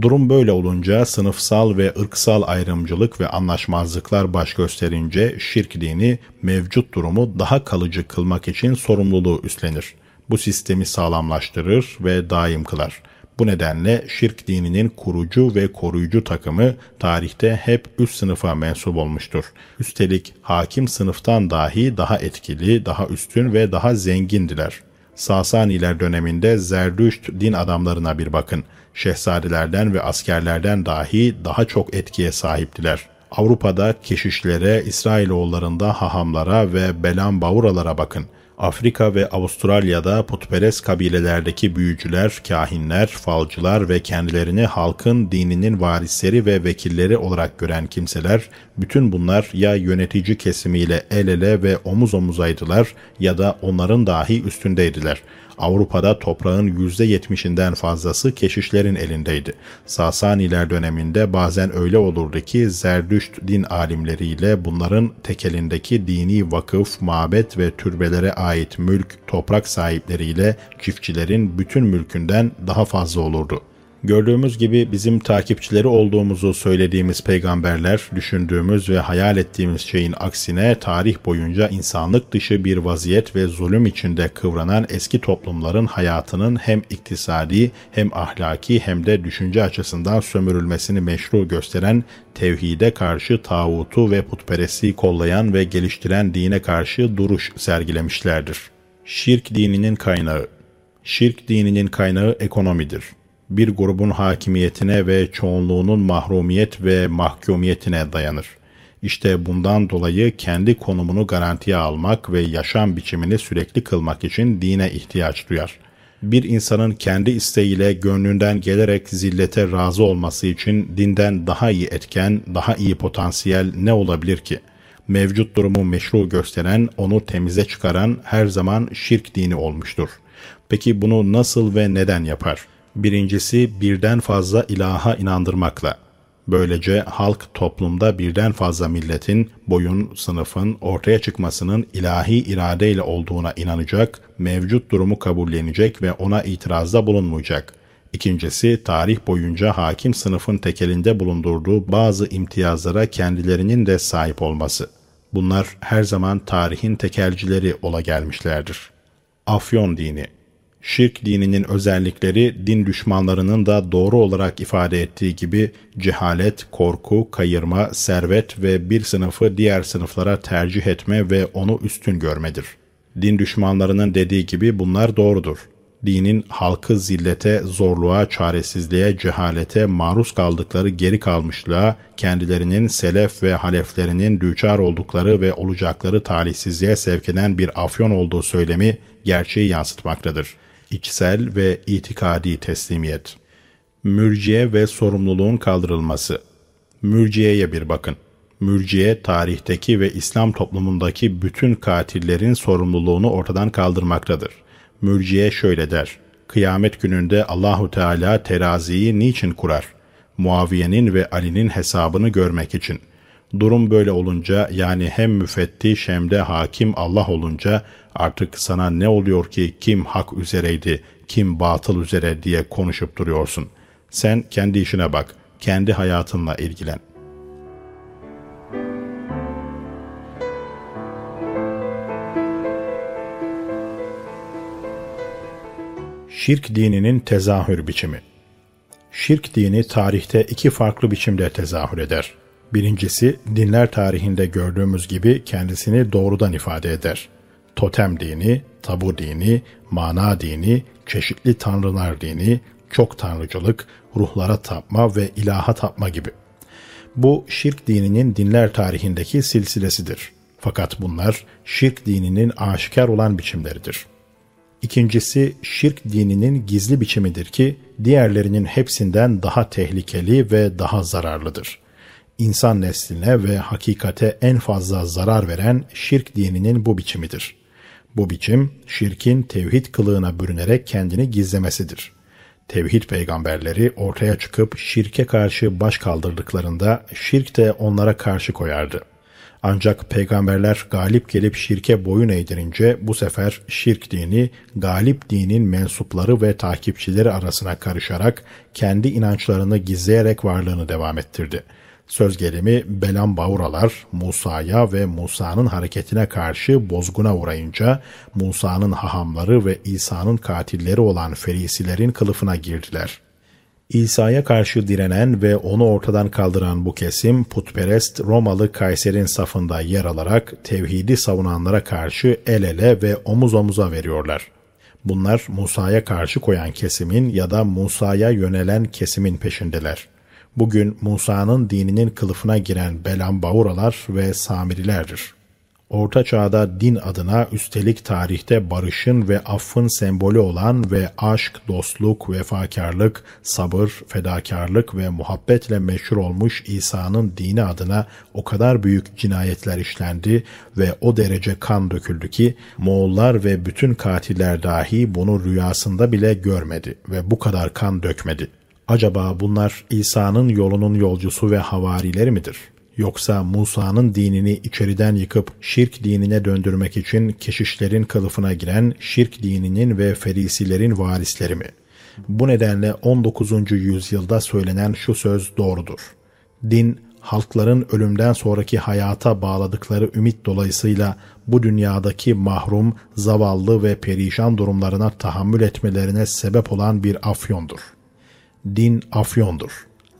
Durum böyle olunca sınıfsal ve ırksal ayrımcılık ve anlaşmazlıklar baş gösterince şirk dini mevcut durumu daha kalıcı kılmak için sorumluluğu üstlenir. Bu sistemi sağlamlaştırır ve daim kılar. Bu nedenle şirk dininin kurucu ve koruyucu takımı tarihte hep üst sınıfa mensup olmuştur. Üstelik hakim sınıftan dahi daha etkili, daha üstün ve daha zengindiler. Sasaniler döneminde Zerdüşt din adamlarına bir bakın. Şehzadelerden ve askerlerden dahi daha çok etkiye sahiptiler. Avrupa'da keşişlere, İsrailoğullarında hahamlara ve belan bavuralara bakın. Afrika ve Avustralya'da putperest kabilelerdeki büyücüler, kahinler, falcılar ve kendilerini halkın dininin varisleri ve vekilleri olarak gören kimseler, bütün bunlar ya yönetici kesimiyle el ele ve omuz omuzaydılar ya da onların dahi üstündeydiler.'' Avrupa'da toprağın %70'inden fazlası keşişlerin elindeydi. Sasaniler döneminde bazen öyle olurdu ki Zerdüşt din alimleriyle bunların tekelindeki dini vakıf, mabet ve türbelere ait mülk, toprak sahipleriyle çiftçilerin bütün mülkünden daha fazla olurdu.'' Gördüğümüz gibi bizim takipçileri olduğumuzu söylediğimiz peygamberler, düşündüğümüz ve hayal ettiğimiz şeyin aksine tarih boyunca insanlık dışı bir vaziyet ve zulüm içinde kıvranan eski toplumların hayatının hem iktisadi hem ahlaki hem de düşünce açısından sömürülmesini meşru gösteren tevhide karşı tağutu ve putperestliği kollayan ve geliştiren dine karşı duruş sergilemişlerdir. Şirk dininin kaynağı Şirk dininin kaynağı ekonomidir bir grubun hakimiyetine ve çoğunluğunun mahrumiyet ve mahkumiyetine dayanır. İşte bundan dolayı kendi konumunu garantiye almak ve yaşam biçimini sürekli kılmak için dine ihtiyaç duyar. Bir insanın kendi isteğiyle gönlünden gelerek zillete razı olması için dinden daha iyi etken, daha iyi potansiyel ne olabilir ki? Mevcut durumu meşru gösteren, onu temize çıkaran her zaman şirk dini olmuştur. Peki bunu nasıl ve neden yapar?'' Birincisi birden fazla ilaha inandırmakla. Böylece halk toplumda birden fazla milletin, boyun, sınıfın ortaya çıkmasının ilahi iradeyle olduğuna inanacak, mevcut durumu kabullenecek ve ona itirazda bulunmayacak. İkincisi, tarih boyunca hakim sınıfın tekelinde bulundurduğu bazı imtiyazlara kendilerinin de sahip olması. Bunlar her zaman tarihin tekelcileri ola gelmişlerdir. Afyon dini Şirk dininin özellikleri din düşmanlarının da doğru olarak ifade ettiği gibi cehalet, korku, kayırma, servet ve bir sınıfı diğer sınıflara tercih etme ve onu üstün görmedir. Din düşmanlarının dediği gibi bunlar doğrudur. Dinin halkı zillete, zorluğa, çaresizliğe, cehalete, maruz kaldıkları geri kalmışlığa, kendilerinin selef ve haleflerinin düçar oldukları ve olacakları talihsizliğe sevk eden bir afyon olduğu söylemi gerçeği yansıtmaktadır.'' İçsel ve itikadi teslimiyet. Mürciye ve sorumluluğun kaldırılması. Mürciyeye bir bakın. Mürciye tarihteki ve İslam toplumundaki bütün katillerin sorumluluğunu ortadan kaldırmaktadır. Mürciye şöyle der: Kıyamet gününde Allahu Teala teraziyi niçin kurar? Muaviye'nin ve Ali'nin hesabını görmek için.'' Durum böyle olunca yani hem müfettiş hem de hakim Allah olunca artık sana ne oluyor ki kim hak üzereydi, kim batıl üzere diye konuşup duruyorsun. Sen kendi işine bak, kendi hayatınla ilgilen. Şirk dininin tezahür biçimi Şirk dini tarihte iki farklı biçimde tezahür eder. Birincisi dinler tarihinde gördüğümüz gibi kendisini doğrudan ifade eder. Totem dini, tabu dini, mana dini, çeşitli tanrılar dini, çok tanrıcılık, ruhlara tapma ve ilaha tapma gibi. Bu şirk dininin dinler tarihindeki silsilesidir. Fakat bunlar şirk dininin aşikar olan biçimleridir. İkincisi şirk dininin gizli biçimidir ki diğerlerinin hepsinden daha tehlikeli ve daha zararlıdır insan nesline ve hakikate en fazla zarar veren şirk dininin bu biçimidir. Bu biçim şirkin tevhid kılığına bürünerek kendini gizlemesidir. Tevhid peygamberleri ortaya çıkıp şirke karşı baş kaldırdıklarında şirk de onlara karşı koyardı. Ancak peygamberler galip gelip şirke boyun eğdirince bu sefer şirk dini galip dinin mensupları ve takipçileri arasına karışarak kendi inançlarını gizleyerek varlığını devam ettirdi. Söz gelimi Belam Bauralar Musa'ya ve Musa'nın hareketine karşı bozguna uğrayınca Musa'nın hahamları ve İsa'nın katilleri olan ferisilerin kılıfına girdiler. İsa'ya karşı direnen ve onu ortadan kaldıran bu kesim putperest Romalı Kayser'in safında yer alarak tevhidi savunanlara karşı el ele ve omuz omuza veriyorlar. Bunlar Musa'ya karşı koyan kesimin ya da Musa'ya yönelen kesimin peşindeler. Bugün Musa'nın dininin kılıfına giren Belam Bauralar ve Samirilerdir. Orta Çağ'da din adına üstelik tarihte barışın ve affın sembolü olan ve aşk, dostluk, vefakarlık, sabır, fedakarlık ve muhabbetle meşhur olmuş İsa'nın dini adına o kadar büyük cinayetler işlendi ve o derece kan döküldü ki Moğollar ve bütün katiller dahi bunu rüyasında bile görmedi ve bu kadar kan dökmedi. Acaba bunlar İsa'nın yolunun yolcusu ve havarileri midir?'' Yoksa Musa'nın dinini içeriden yıkıp şirk dinine döndürmek için keşişlerin kılıfına giren şirk dininin ve ferisilerin varisleri mi? Bu nedenle 19. yüzyılda söylenen şu söz doğrudur. Din, halkların ölümden sonraki hayata bağladıkları ümit dolayısıyla bu dünyadaki mahrum, zavallı ve perişan durumlarına tahammül etmelerine sebep olan bir afyondur. Din afyondur.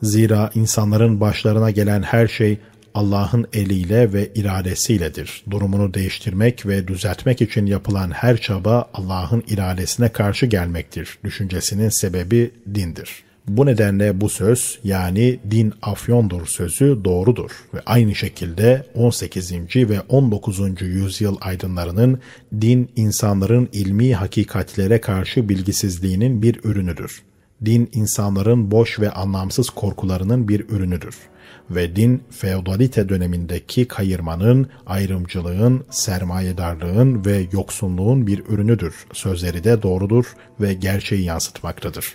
Zira insanların başlarına gelen her şey Allah'ın eliyle ve iradesiyledir. Durumunu değiştirmek ve düzeltmek için yapılan her çaba Allah'ın iradesine karşı gelmektir. Düşüncesinin sebebi dindir. Bu nedenle bu söz yani din afyondur sözü doğrudur ve aynı şekilde 18. ve 19. yüzyıl aydınlarının din insanların ilmi hakikatlere karşı bilgisizliğinin bir ürünüdür din insanların boş ve anlamsız korkularının bir ürünüdür ve din feodalite dönemindeki kayırmanın, ayrımcılığın, sermayedarlığın ve yoksunluğun bir ürünüdür. Sözleri de doğrudur ve gerçeği yansıtmaktadır.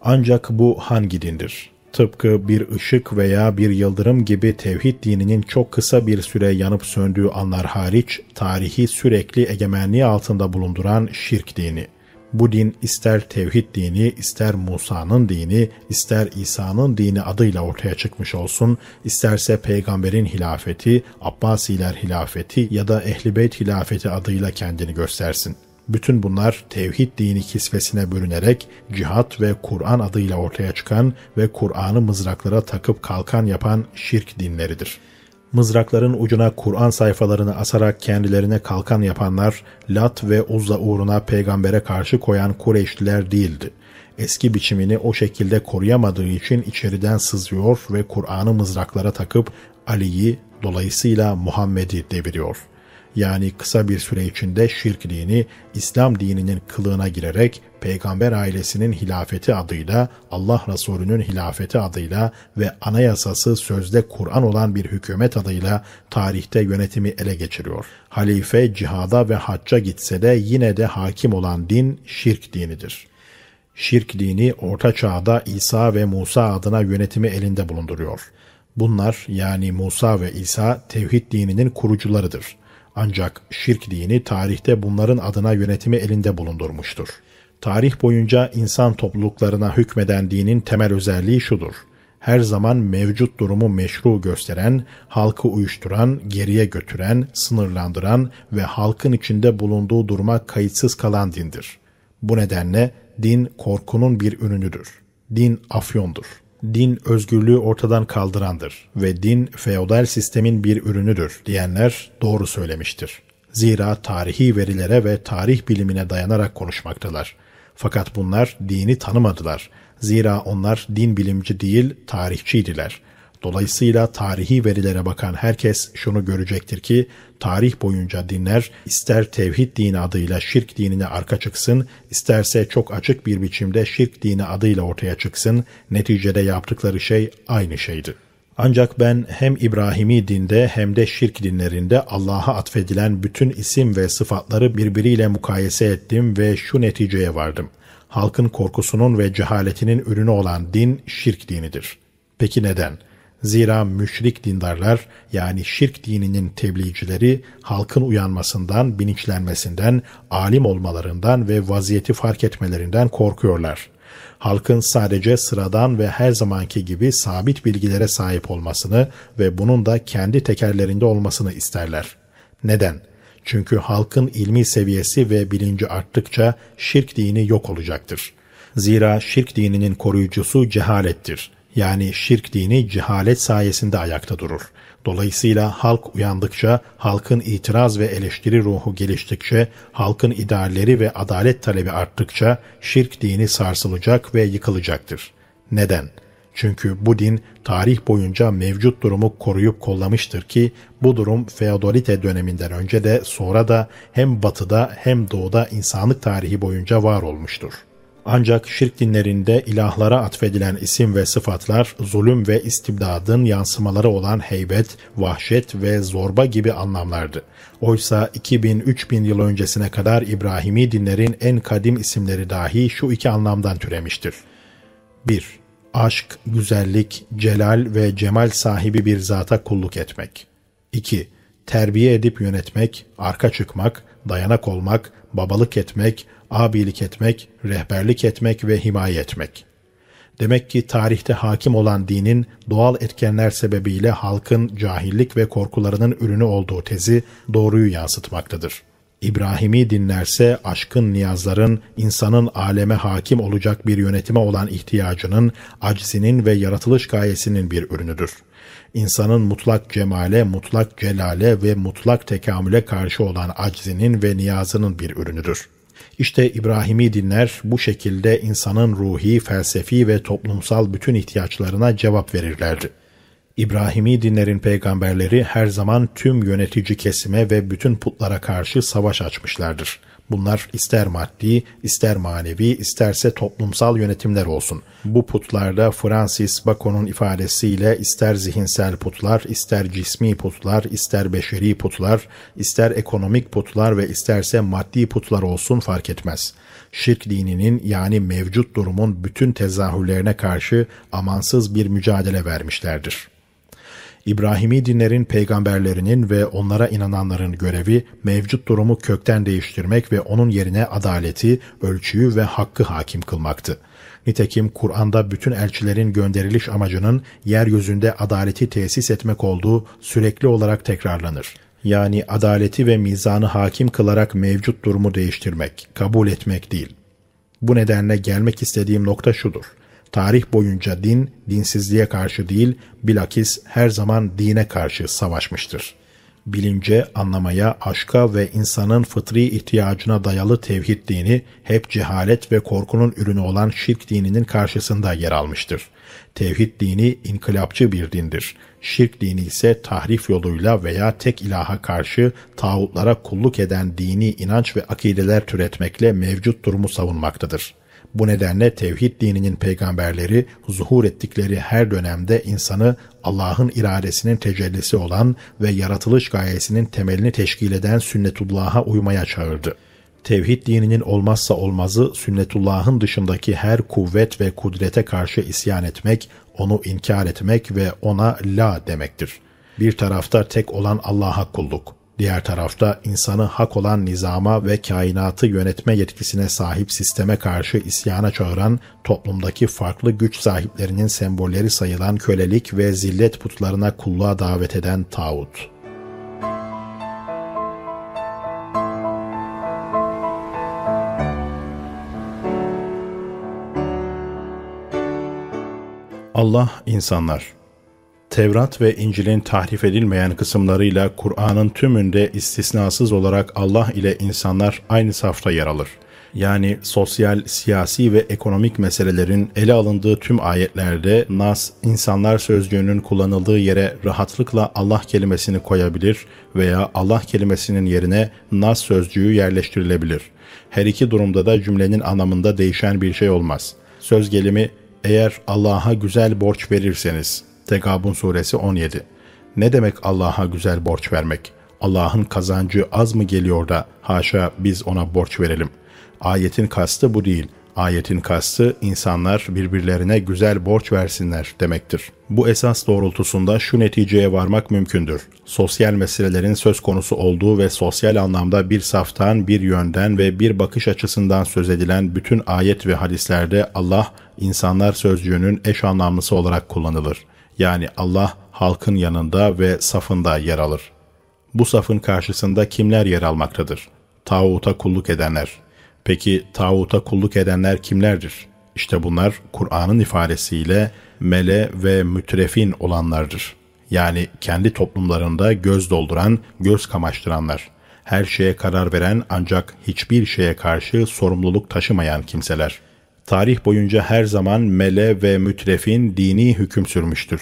Ancak bu hangi dindir? Tıpkı bir ışık veya bir yıldırım gibi tevhid dininin çok kısa bir süre yanıp söndüğü anlar hariç, tarihi sürekli egemenliği altında bulunduran şirk dini. Bu din ister tevhid dini, ister Musa'nın dini, ister İsa'nın dini adıyla ortaya çıkmış olsun, isterse peygamberin hilafeti, Abbasiler hilafeti ya da Ehli Beyt hilafeti adıyla kendini göstersin. Bütün bunlar tevhid dini kisvesine bürünerek cihat ve Kur'an adıyla ortaya çıkan ve Kur'an'ı mızraklara takıp kalkan yapan şirk dinleridir.'' Mızrakların ucuna Kur'an sayfalarını asarak kendilerine kalkan yapanlar, Lat ve Uzza uğruna peygambere karşı koyan Kureyşliler değildi. Eski biçimini o şekilde koruyamadığı için içeriden sızıyor ve Kur'an'ı mızraklara takıp Ali'yi, dolayısıyla Muhammed'i deviriyor.'' yani kısa bir süre içinde şirk dini İslam dininin kılığına girerek peygamber ailesinin hilafeti adıyla, Allah Resulü'nün hilafeti adıyla ve anayasası sözde Kur'an olan bir hükümet adıyla tarihte yönetimi ele geçiriyor. Halife cihada ve hacca gitse de yine de hakim olan din şirk dinidir. Şirk dini Orta Çağ'da İsa ve Musa adına yönetimi elinde bulunduruyor. Bunlar yani Musa ve İsa tevhid dininin kurucularıdır. Ancak şirk dini tarihte bunların adına yönetimi elinde bulundurmuştur. Tarih boyunca insan topluluklarına hükmeden dinin temel özelliği şudur. Her zaman mevcut durumu meşru gösteren, halkı uyuşturan, geriye götüren, sınırlandıran ve halkın içinde bulunduğu duruma kayıtsız kalan dindir. Bu nedenle din korkunun bir ürünüdür. Din afyondur din özgürlüğü ortadan kaldırandır ve din feodal sistemin bir ürünüdür diyenler doğru söylemiştir. Zira tarihi verilere ve tarih bilimine dayanarak konuşmaktalar. Fakat bunlar dini tanımadılar. Zira onlar din bilimci değil, tarihçiydiler. Dolayısıyla tarihi verilere bakan herkes şunu görecektir ki tarih boyunca dinler ister tevhid dini adıyla şirk dinine arka çıksın, isterse çok açık bir biçimde şirk dini adıyla ortaya çıksın, neticede yaptıkları şey aynı şeydi. Ancak ben hem İbrahimi dinde hem de şirk dinlerinde Allah'a atfedilen bütün isim ve sıfatları birbiriyle mukayese ettim ve şu neticeye vardım. Halkın korkusunun ve cehaletinin ürünü olan din şirk dinidir. Peki neden? Zira müşrik dindarlar yani şirk dininin tebliğcileri halkın uyanmasından, bilinçlenmesinden, alim olmalarından ve vaziyeti fark etmelerinden korkuyorlar. Halkın sadece sıradan ve her zamanki gibi sabit bilgilere sahip olmasını ve bunun da kendi tekerlerinde olmasını isterler. Neden? Çünkü halkın ilmi seviyesi ve bilinci arttıkça şirk dini yok olacaktır. Zira şirk dininin koruyucusu cehalettir. Yani şirk dini cehalet sayesinde ayakta durur. Dolayısıyla halk uyandıkça, halkın itiraz ve eleştiri ruhu geliştikçe, halkın idealleri ve adalet talebi arttıkça şirk dini sarsılacak ve yıkılacaktır. Neden? Çünkü bu din tarih boyunca mevcut durumu koruyup kollamıştır ki bu durum feodalite döneminden önce de sonra da hem batıda hem doğuda insanlık tarihi boyunca var olmuştur. Ancak şirk dinlerinde ilahlara atfedilen isim ve sıfatlar zulüm ve istibdadın yansımaları olan heybet, vahşet ve zorba gibi anlamlardı. Oysa 2000-3000 yıl öncesine kadar İbrahimi dinlerin en kadim isimleri dahi şu iki anlamdan türemiştir. 1. Aşk, güzellik, celal ve cemal sahibi bir zata kulluk etmek. 2. Terbiye edip yönetmek, arka çıkmak, dayanak olmak, babalık etmek, abilik etmek, rehberlik etmek ve himaye etmek. Demek ki tarihte hakim olan dinin doğal etkenler sebebiyle halkın cahillik ve korkularının ürünü olduğu tezi doğruyu yansıtmaktadır. İbrahimi dinlerse aşkın niyazların insanın aleme hakim olacak bir yönetime olan ihtiyacının, aczinin ve yaratılış gayesinin bir ürünüdür. İnsanın mutlak cemale, mutlak celale ve mutlak tekamüle karşı olan aczinin ve niyazının bir ürünüdür.'' İşte İbrahimi dinler bu şekilde insanın ruhi, felsefi ve toplumsal bütün ihtiyaçlarına cevap verirlerdi. İbrahimi dinlerin peygamberleri her zaman tüm yönetici kesime ve bütün putlara karşı savaş açmışlardır. Bunlar ister maddi, ister manevi, isterse toplumsal yönetimler olsun. Bu putlarda Francis Bacon'un ifadesiyle ister zihinsel putlar, ister cismi putlar, ister beşeri putlar, ister ekonomik putlar ve isterse maddi putlar olsun fark etmez. Şirk dininin yani mevcut durumun bütün tezahürlerine karşı amansız bir mücadele vermişlerdir.'' İbrahimi dinlerin peygamberlerinin ve onlara inananların görevi mevcut durumu kökten değiştirmek ve onun yerine adaleti, ölçüyü ve hakkı hakim kılmaktı. Nitekim Kur'an'da bütün elçilerin gönderiliş amacının yeryüzünde adaleti tesis etmek olduğu sürekli olarak tekrarlanır. Yani adaleti ve mizanı hakim kılarak mevcut durumu değiştirmek, kabul etmek değil. Bu nedenle gelmek istediğim nokta şudur. Tarih boyunca din, dinsizliğe karşı değil, bilakis her zaman dine karşı savaşmıştır. Bilince, anlamaya, aşka ve insanın fıtri ihtiyacına dayalı tevhid dini hep cehalet ve korkunun ürünü olan şirk dininin karşısında yer almıştır. Tevhid dini inkılapçı bir dindir. Şirk dini ise tahrif yoluyla veya tek ilaha karşı tağutlara kulluk eden dini inanç ve akideler türetmekle mevcut durumu savunmaktadır.'' Bu nedenle tevhid dininin peygamberleri zuhur ettikleri her dönemde insanı Allah'ın iradesinin tecellisi olan ve yaratılış gayesinin temelini teşkil eden sünnetullah'a uymaya çağırdı. Tevhid dininin olmazsa olmazı sünnetullah'ın dışındaki her kuvvet ve kudrete karşı isyan etmek, onu inkar etmek ve ona la demektir. Bir tarafta tek olan Allah'a kulluk, Diğer tarafta insanı hak olan nizama ve kainatı yönetme yetkisine sahip sisteme karşı isyana çağıran toplumdaki farklı güç sahiplerinin sembolleri sayılan kölelik ve zillet putlarına kulluğa davet eden tağut. Allah insanlar Tevrat ve İncil'in tahrif edilmeyen kısımlarıyla Kur'an'ın tümünde istisnasız olarak Allah ile insanlar aynı safta yer alır. Yani sosyal, siyasi ve ekonomik meselelerin ele alındığı tüm ayetlerde nas, insanlar sözcüğünün kullanıldığı yere rahatlıkla Allah kelimesini koyabilir veya Allah kelimesinin yerine nas sözcüğü yerleştirilebilir. Her iki durumda da cümlenin anlamında değişen bir şey olmaz. Söz gelimi eğer Allah'a güzel borç verirseniz Tegabun suresi 17. Ne demek Allah'a güzel borç vermek? Allah'ın kazancı az mı geliyor da haşa biz ona borç verelim? Ayetin kastı bu değil. Ayetin kastı insanlar birbirlerine güzel borç versinler demektir. Bu esas doğrultusunda şu neticeye varmak mümkündür. Sosyal meselelerin söz konusu olduğu ve sosyal anlamda bir saftan, bir yönden ve bir bakış açısından söz edilen bütün ayet ve hadislerde Allah, insanlar sözcüğünün eş anlamlısı olarak kullanılır. Yani Allah halkın yanında ve safında yer alır. Bu safın karşısında kimler yer almaktadır? Tağuta kulluk edenler. Peki tağuta kulluk edenler kimlerdir? İşte bunlar Kur'an'ın ifadesiyle mele ve mütrefin olanlardır. Yani kendi toplumlarında göz dolduran, göz kamaştıranlar. Her şeye karar veren ancak hiçbir şeye karşı sorumluluk taşımayan kimseler. Tarih boyunca her zaman mele ve mütrefin dini hüküm sürmüştür.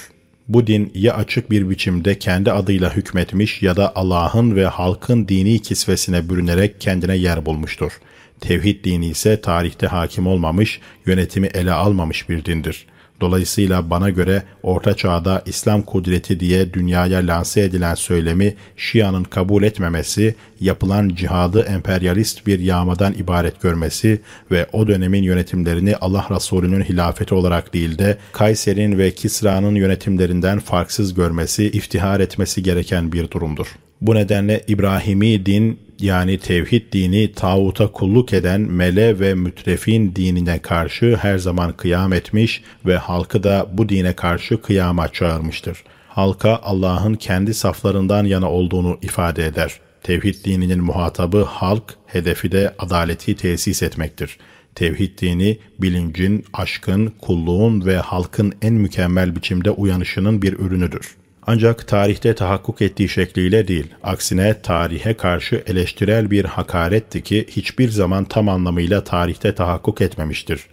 Bu din ya açık bir biçimde kendi adıyla hükmetmiş ya da Allah'ın ve halkın dini kisvesine bürünerek kendine yer bulmuştur. Tevhid dini ise tarihte hakim olmamış, yönetimi ele almamış bir dindir.'' Dolayısıyla bana göre Orta Çağ'da İslam kudreti diye dünyaya lanse edilen söylemi Şia'nın kabul etmemesi, yapılan cihadı emperyalist bir yağmadan ibaret görmesi ve o dönemin yönetimlerini Allah Resulü'nün hilafeti olarak değil de Kayser'in ve Kisra'nın yönetimlerinden farksız görmesi, iftihar etmesi gereken bir durumdur. Bu nedenle İbrahimi din yani tevhid dini tağuta kulluk eden mele ve mütrefin dinine karşı her zaman kıyam etmiş ve halkı da bu dine karşı kıyama çağırmıştır. Halka Allah'ın kendi saflarından yana olduğunu ifade eder. Tevhid dininin muhatabı halk, hedefi de adaleti tesis etmektir. Tevhid dini bilincin, aşkın, kulluğun ve halkın en mükemmel biçimde uyanışının bir ürünüdür. Ancak tarihte tahakkuk ettiği şekliyle değil, aksine tarihe karşı eleştirel bir hakaretti ki hiçbir zaman tam anlamıyla tarihte tahakkuk etmemiştir.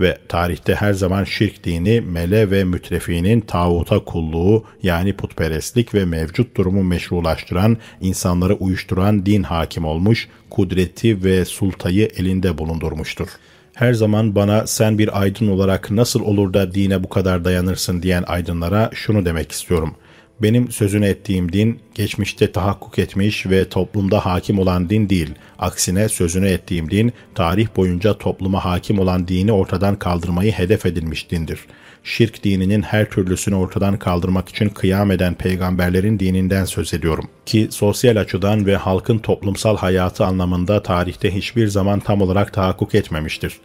Ve tarihte her zaman şirk dini, mele ve mütrefinin tağuta kulluğu yani putperestlik ve mevcut durumu meşrulaştıran, insanları uyuşturan din hakim olmuş, kudreti ve sultayı elinde bulundurmuştur.'' her zaman bana sen bir aydın olarak nasıl olur da dine bu kadar dayanırsın diyen aydınlara şunu demek istiyorum. Benim sözünü ettiğim din geçmişte tahakkuk etmiş ve toplumda hakim olan din değil. Aksine sözünü ettiğim din tarih boyunca topluma hakim olan dini ortadan kaldırmayı hedef edilmiş dindir. Şirk dininin her türlüsünü ortadan kaldırmak için kıyam eden peygamberlerin dininden söz ediyorum. Ki sosyal açıdan ve halkın toplumsal hayatı anlamında tarihte hiçbir zaman tam olarak tahakkuk etmemiştir.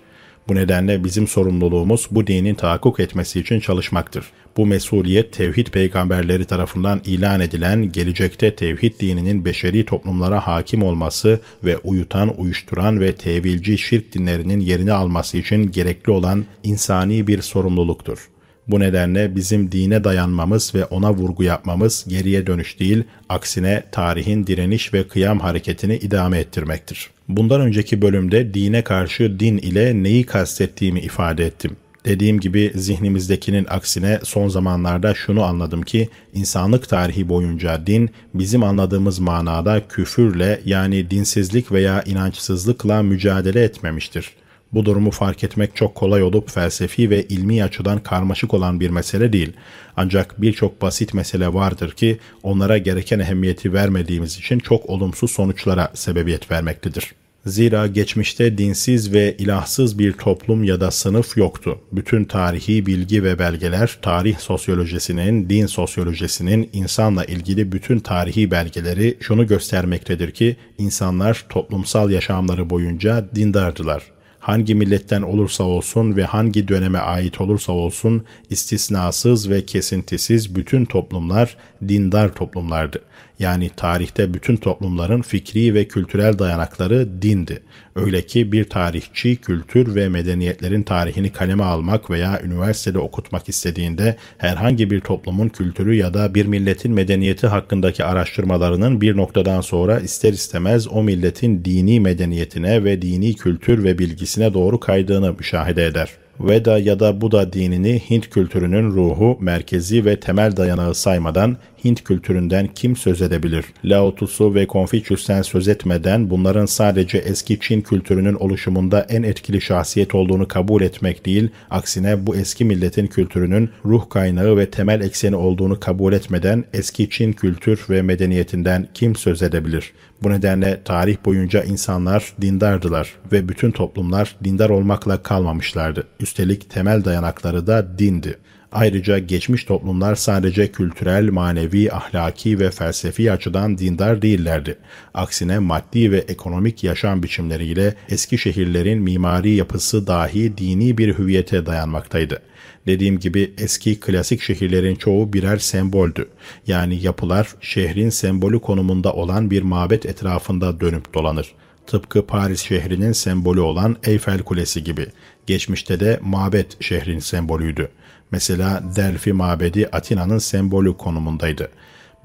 Bu nedenle bizim sorumluluğumuz bu dinin tahakkuk etmesi için çalışmaktır. Bu mesuliyet tevhid peygamberleri tarafından ilan edilen gelecekte tevhid dininin beşeri toplumlara hakim olması ve uyutan, uyuşturan ve tevilci şirk dinlerinin yerini alması için gerekli olan insani bir sorumluluktur. Bu nedenle bizim dine dayanmamız ve ona vurgu yapmamız geriye dönüş değil, aksine tarihin direniş ve kıyam hareketini idame ettirmektir. Bundan önceki bölümde dine karşı din ile neyi kastettiğimi ifade ettim. Dediğim gibi zihnimizdekinin aksine son zamanlarda şunu anladım ki insanlık tarihi boyunca din bizim anladığımız manada küfürle yani dinsizlik veya inançsızlıkla mücadele etmemiştir. Bu durumu fark etmek çok kolay olup felsefi ve ilmi açıdan karmaşık olan bir mesele değil. Ancak birçok basit mesele vardır ki onlara gereken ehemmiyeti vermediğimiz için çok olumsuz sonuçlara sebebiyet vermektedir. Zira geçmişte dinsiz ve ilahsız bir toplum ya da sınıf yoktu. Bütün tarihi bilgi ve belgeler, tarih sosyolojisinin, din sosyolojisinin, insanla ilgili bütün tarihi belgeleri şunu göstermektedir ki insanlar toplumsal yaşamları boyunca dindardılar hangi milletten olursa olsun ve hangi döneme ait olursa olsun istisnasız ve kesintisiz bütün toplumlar dindar toplumlardı. Yani tarihte bütün toplumların fikri ve kültürel dayanakları dindi. Öyle ki bir tarihçi kültür ve medeniyetlerin tarihini kaleme almak veya üniversitede okutmak istediğinde herhangi bir toplumun kültürü ya da bir milletin medeniyeti hakkındaki araştırmalarının bir noktadan sonra ister istemez o milletin dini medeniyetine ve dini kültür ve bilgisine doğru kaydığını müşahede eder. Veda ya da Buda dinini Hint kültürünün ruhu, merkezi ve temel dayanağı saymadan Hint kültüründen kim söz edebilir? Lao Tzu ve Confucius'ten söz etmeden bunların sadece eski Çin kültürünün oluşumunda en etkili şahsiyet olduğunu kabul etmek değil, aksine bu eski milletin kültürünün ruh kaynağı ve temel ekseni olduğunu kabul etmeden eski Çin kültür ve medeniyetinden kim söz edebilir? Bu nedenle tarih boyunca insanlar dindardılar ve bütün toplumlar dindar olmakla kalmamışlardı. Üstelik temel dayanakları da dindi. Ayrıca geçmiş toplumlar sadece kültürel, manevi, ahlaki ve felsefi açıdan dindar değillerdi. Aksine maddi ve ekonomik yaşam biçimleriyle eski şehirlerin mimari yapısı dahi dini bir hüviyete dayanmaktaydı. Dediğim gibi eski klasik şehirlerin çoğu birer semboldü. Yani yapılar şehrin sembolü konumunda olan bir mabet etrafında dönüp dolanır. Tıpkı Paris şehrinin sembolü olan Eyfel Kulesi gibi. Geçmişte de mabet şehrin sembolüydü. Mesela Delphi mabedi Atina'nın sembolü konumundaydı.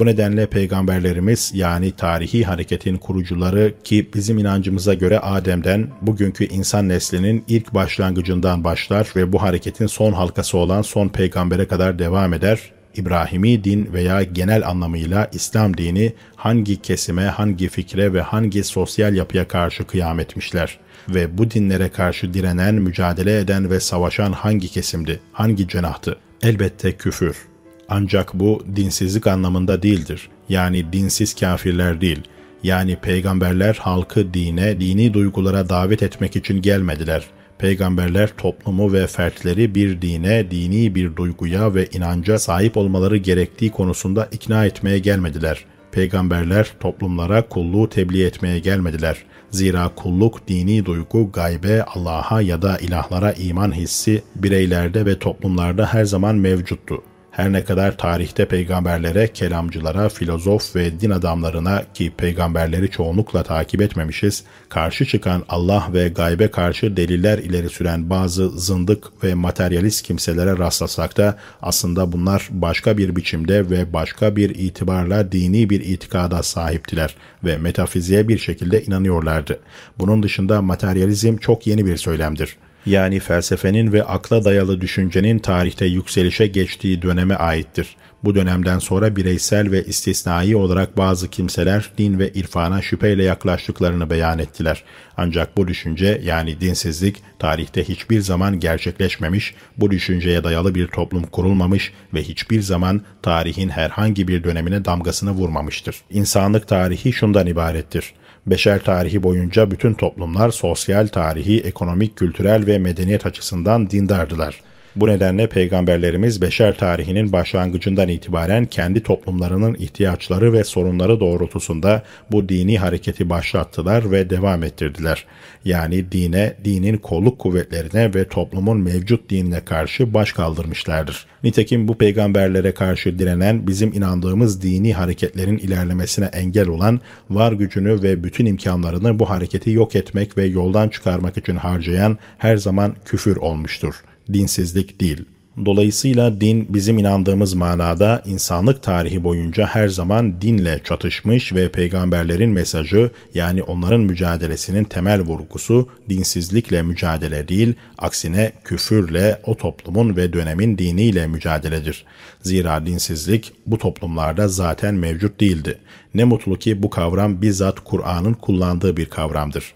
Bu nedenle peygamberlerimiz yani tarihi hareketin kurucuları ki bizim inancımıza göre Adem'den bugünkü insan neslinin ilk başlangıcından başlar ve bu hareketin son halkası olan son peygambere kadar devam eder. İbrahimi din veya genel anlamıyla İslam dini hangi kesime, hangi fikre ve hangi sosyal yapıya karşı kıyam etmişler ve bu dinlere karşı direnen, mücadele eden ve savaşan hangi kesimdi, hangi cenahtı? Elbette küfür. Ancak bu dinsizlik anlamında değildir. Yani dinsiz kafirler değil. Yani peygamberler halkı dine, dini duygulara davet etmek için gelmediler. Peygamberler toplumu ve fertleri bir dine, dini bir duyguya ve inanca sahip olmaları gerektiği konusunda ikna etmeye gelmediler. Peygamberler toplumlara kulluğu tebliğ etmeye gelmediler. Zira kulluk dini duygu gaybe, Allah'a ya da ilahlara iman hissi bireylerde ve toplumlarda her zaman mevcuttu. Her ne kadar tarihte peygamberlere, kelamcılara, filozof ve din adamlarına ki peygamberleri çoğunlukla takip etmemişiz, karşı çıkan Allah ve gaybe karşı deliller ileri süren bazı zındık ve materyalist kimselere rastlasak da aslında bunlar başka bir biçimde ve başka bir itibarla dini bir itikada sahiptiler ve metafiziğe bir şekilde inanıyorlardı. Bunun dışında materyalizm çok yeni bir söylemdir yani felsefenin ve akla dayalı düşüncenin tarihte yükselişe geçtiği döneme aittir. Bu dönemden sonra bireysel ve istisnai olarak bazı kimseler din ve irfana şüpheyle yaklaştıklarını beyan ettiler. Ancak bu düşünce yani dinsizlik tarihte hiçbir zaman gerçekleşmemiş, bu düşünceye dayalı bir toplum kurulmamış ve hiçbir zaman tarihin herhangi bir dönemine damgasını vurmamıştır. İnsanlık tarihi şundan ibarettir. Beşer tarihi boyunca bütün toplumlar sosyal, tarihi, ekonomik, kültürel ve medeniyet açısından dindardılar. Bu nedenle peygamberlerimiz beşer tarihinin başlangıcından itibaren kendi toplumlarının ihtiyaçları ve sorunları doğrultusunda bu dini hareketi başlattılar ve devam ettirdiler. Yani dine, dinin kolluk kuvvetlerine ve toplumun mevcut dinine karşı baş kaldırmışlardır. Nitekim bu peygamberlere karşı direnen bizim inandığımız dini hareketlerin ilerlemesine engel olan var gücünü ve bütün imkanlarını bu hareketi yok etmek ve yoldan çıkarmak için harcayan her zaman küfür olmuştur dinsizlik değil. Dolayısıyla din bizim inandığımız manada insanlık tarihi boyunca her zaman dinle çatışmış ve peygamberlerin mesajı yani onların mücadelesinin temel vurgusu dinsizlikle mücadele değil, aksine küfürle o toplumun ve dönemin diniyle mücadeledir. Zira dinsizlik bu toplumlarda zaten mevcut değildi. Ne mutlu ki bu kavram bizzat Kur'an'ın kullandığı bir kavramdır.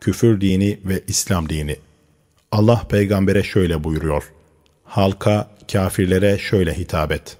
Küfür dini ve İslam dini Allah peygambere şöyle buyuruyor. Halka, kafirlere şöyle hitap et.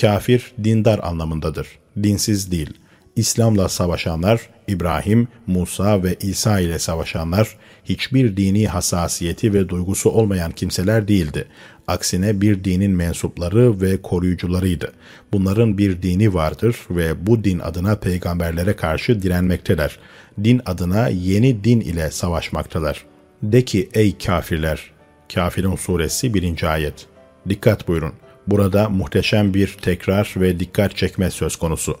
Kafir, dindar anlamındadır. Dinsiz değil. İslam'la savaşanlar, İbrahim, Musa ve İsa ile savaşanlar, hiçbir dini hassasiyeti ve duygusu olmayan kimseler değildi. Aksine bir dinin mensupları ve koruyucularıydı. Bunların bir dini vardır ve bu din adına peygamberlere karşı direnmekteler. Din adına yeni din ile savaşmaktalar. De ki ey kafirler! Kafirun suresi 1. ayet. Dikkat buyurun. Burada muhteşem bir tekrar ve dikkat çekme söz konusu.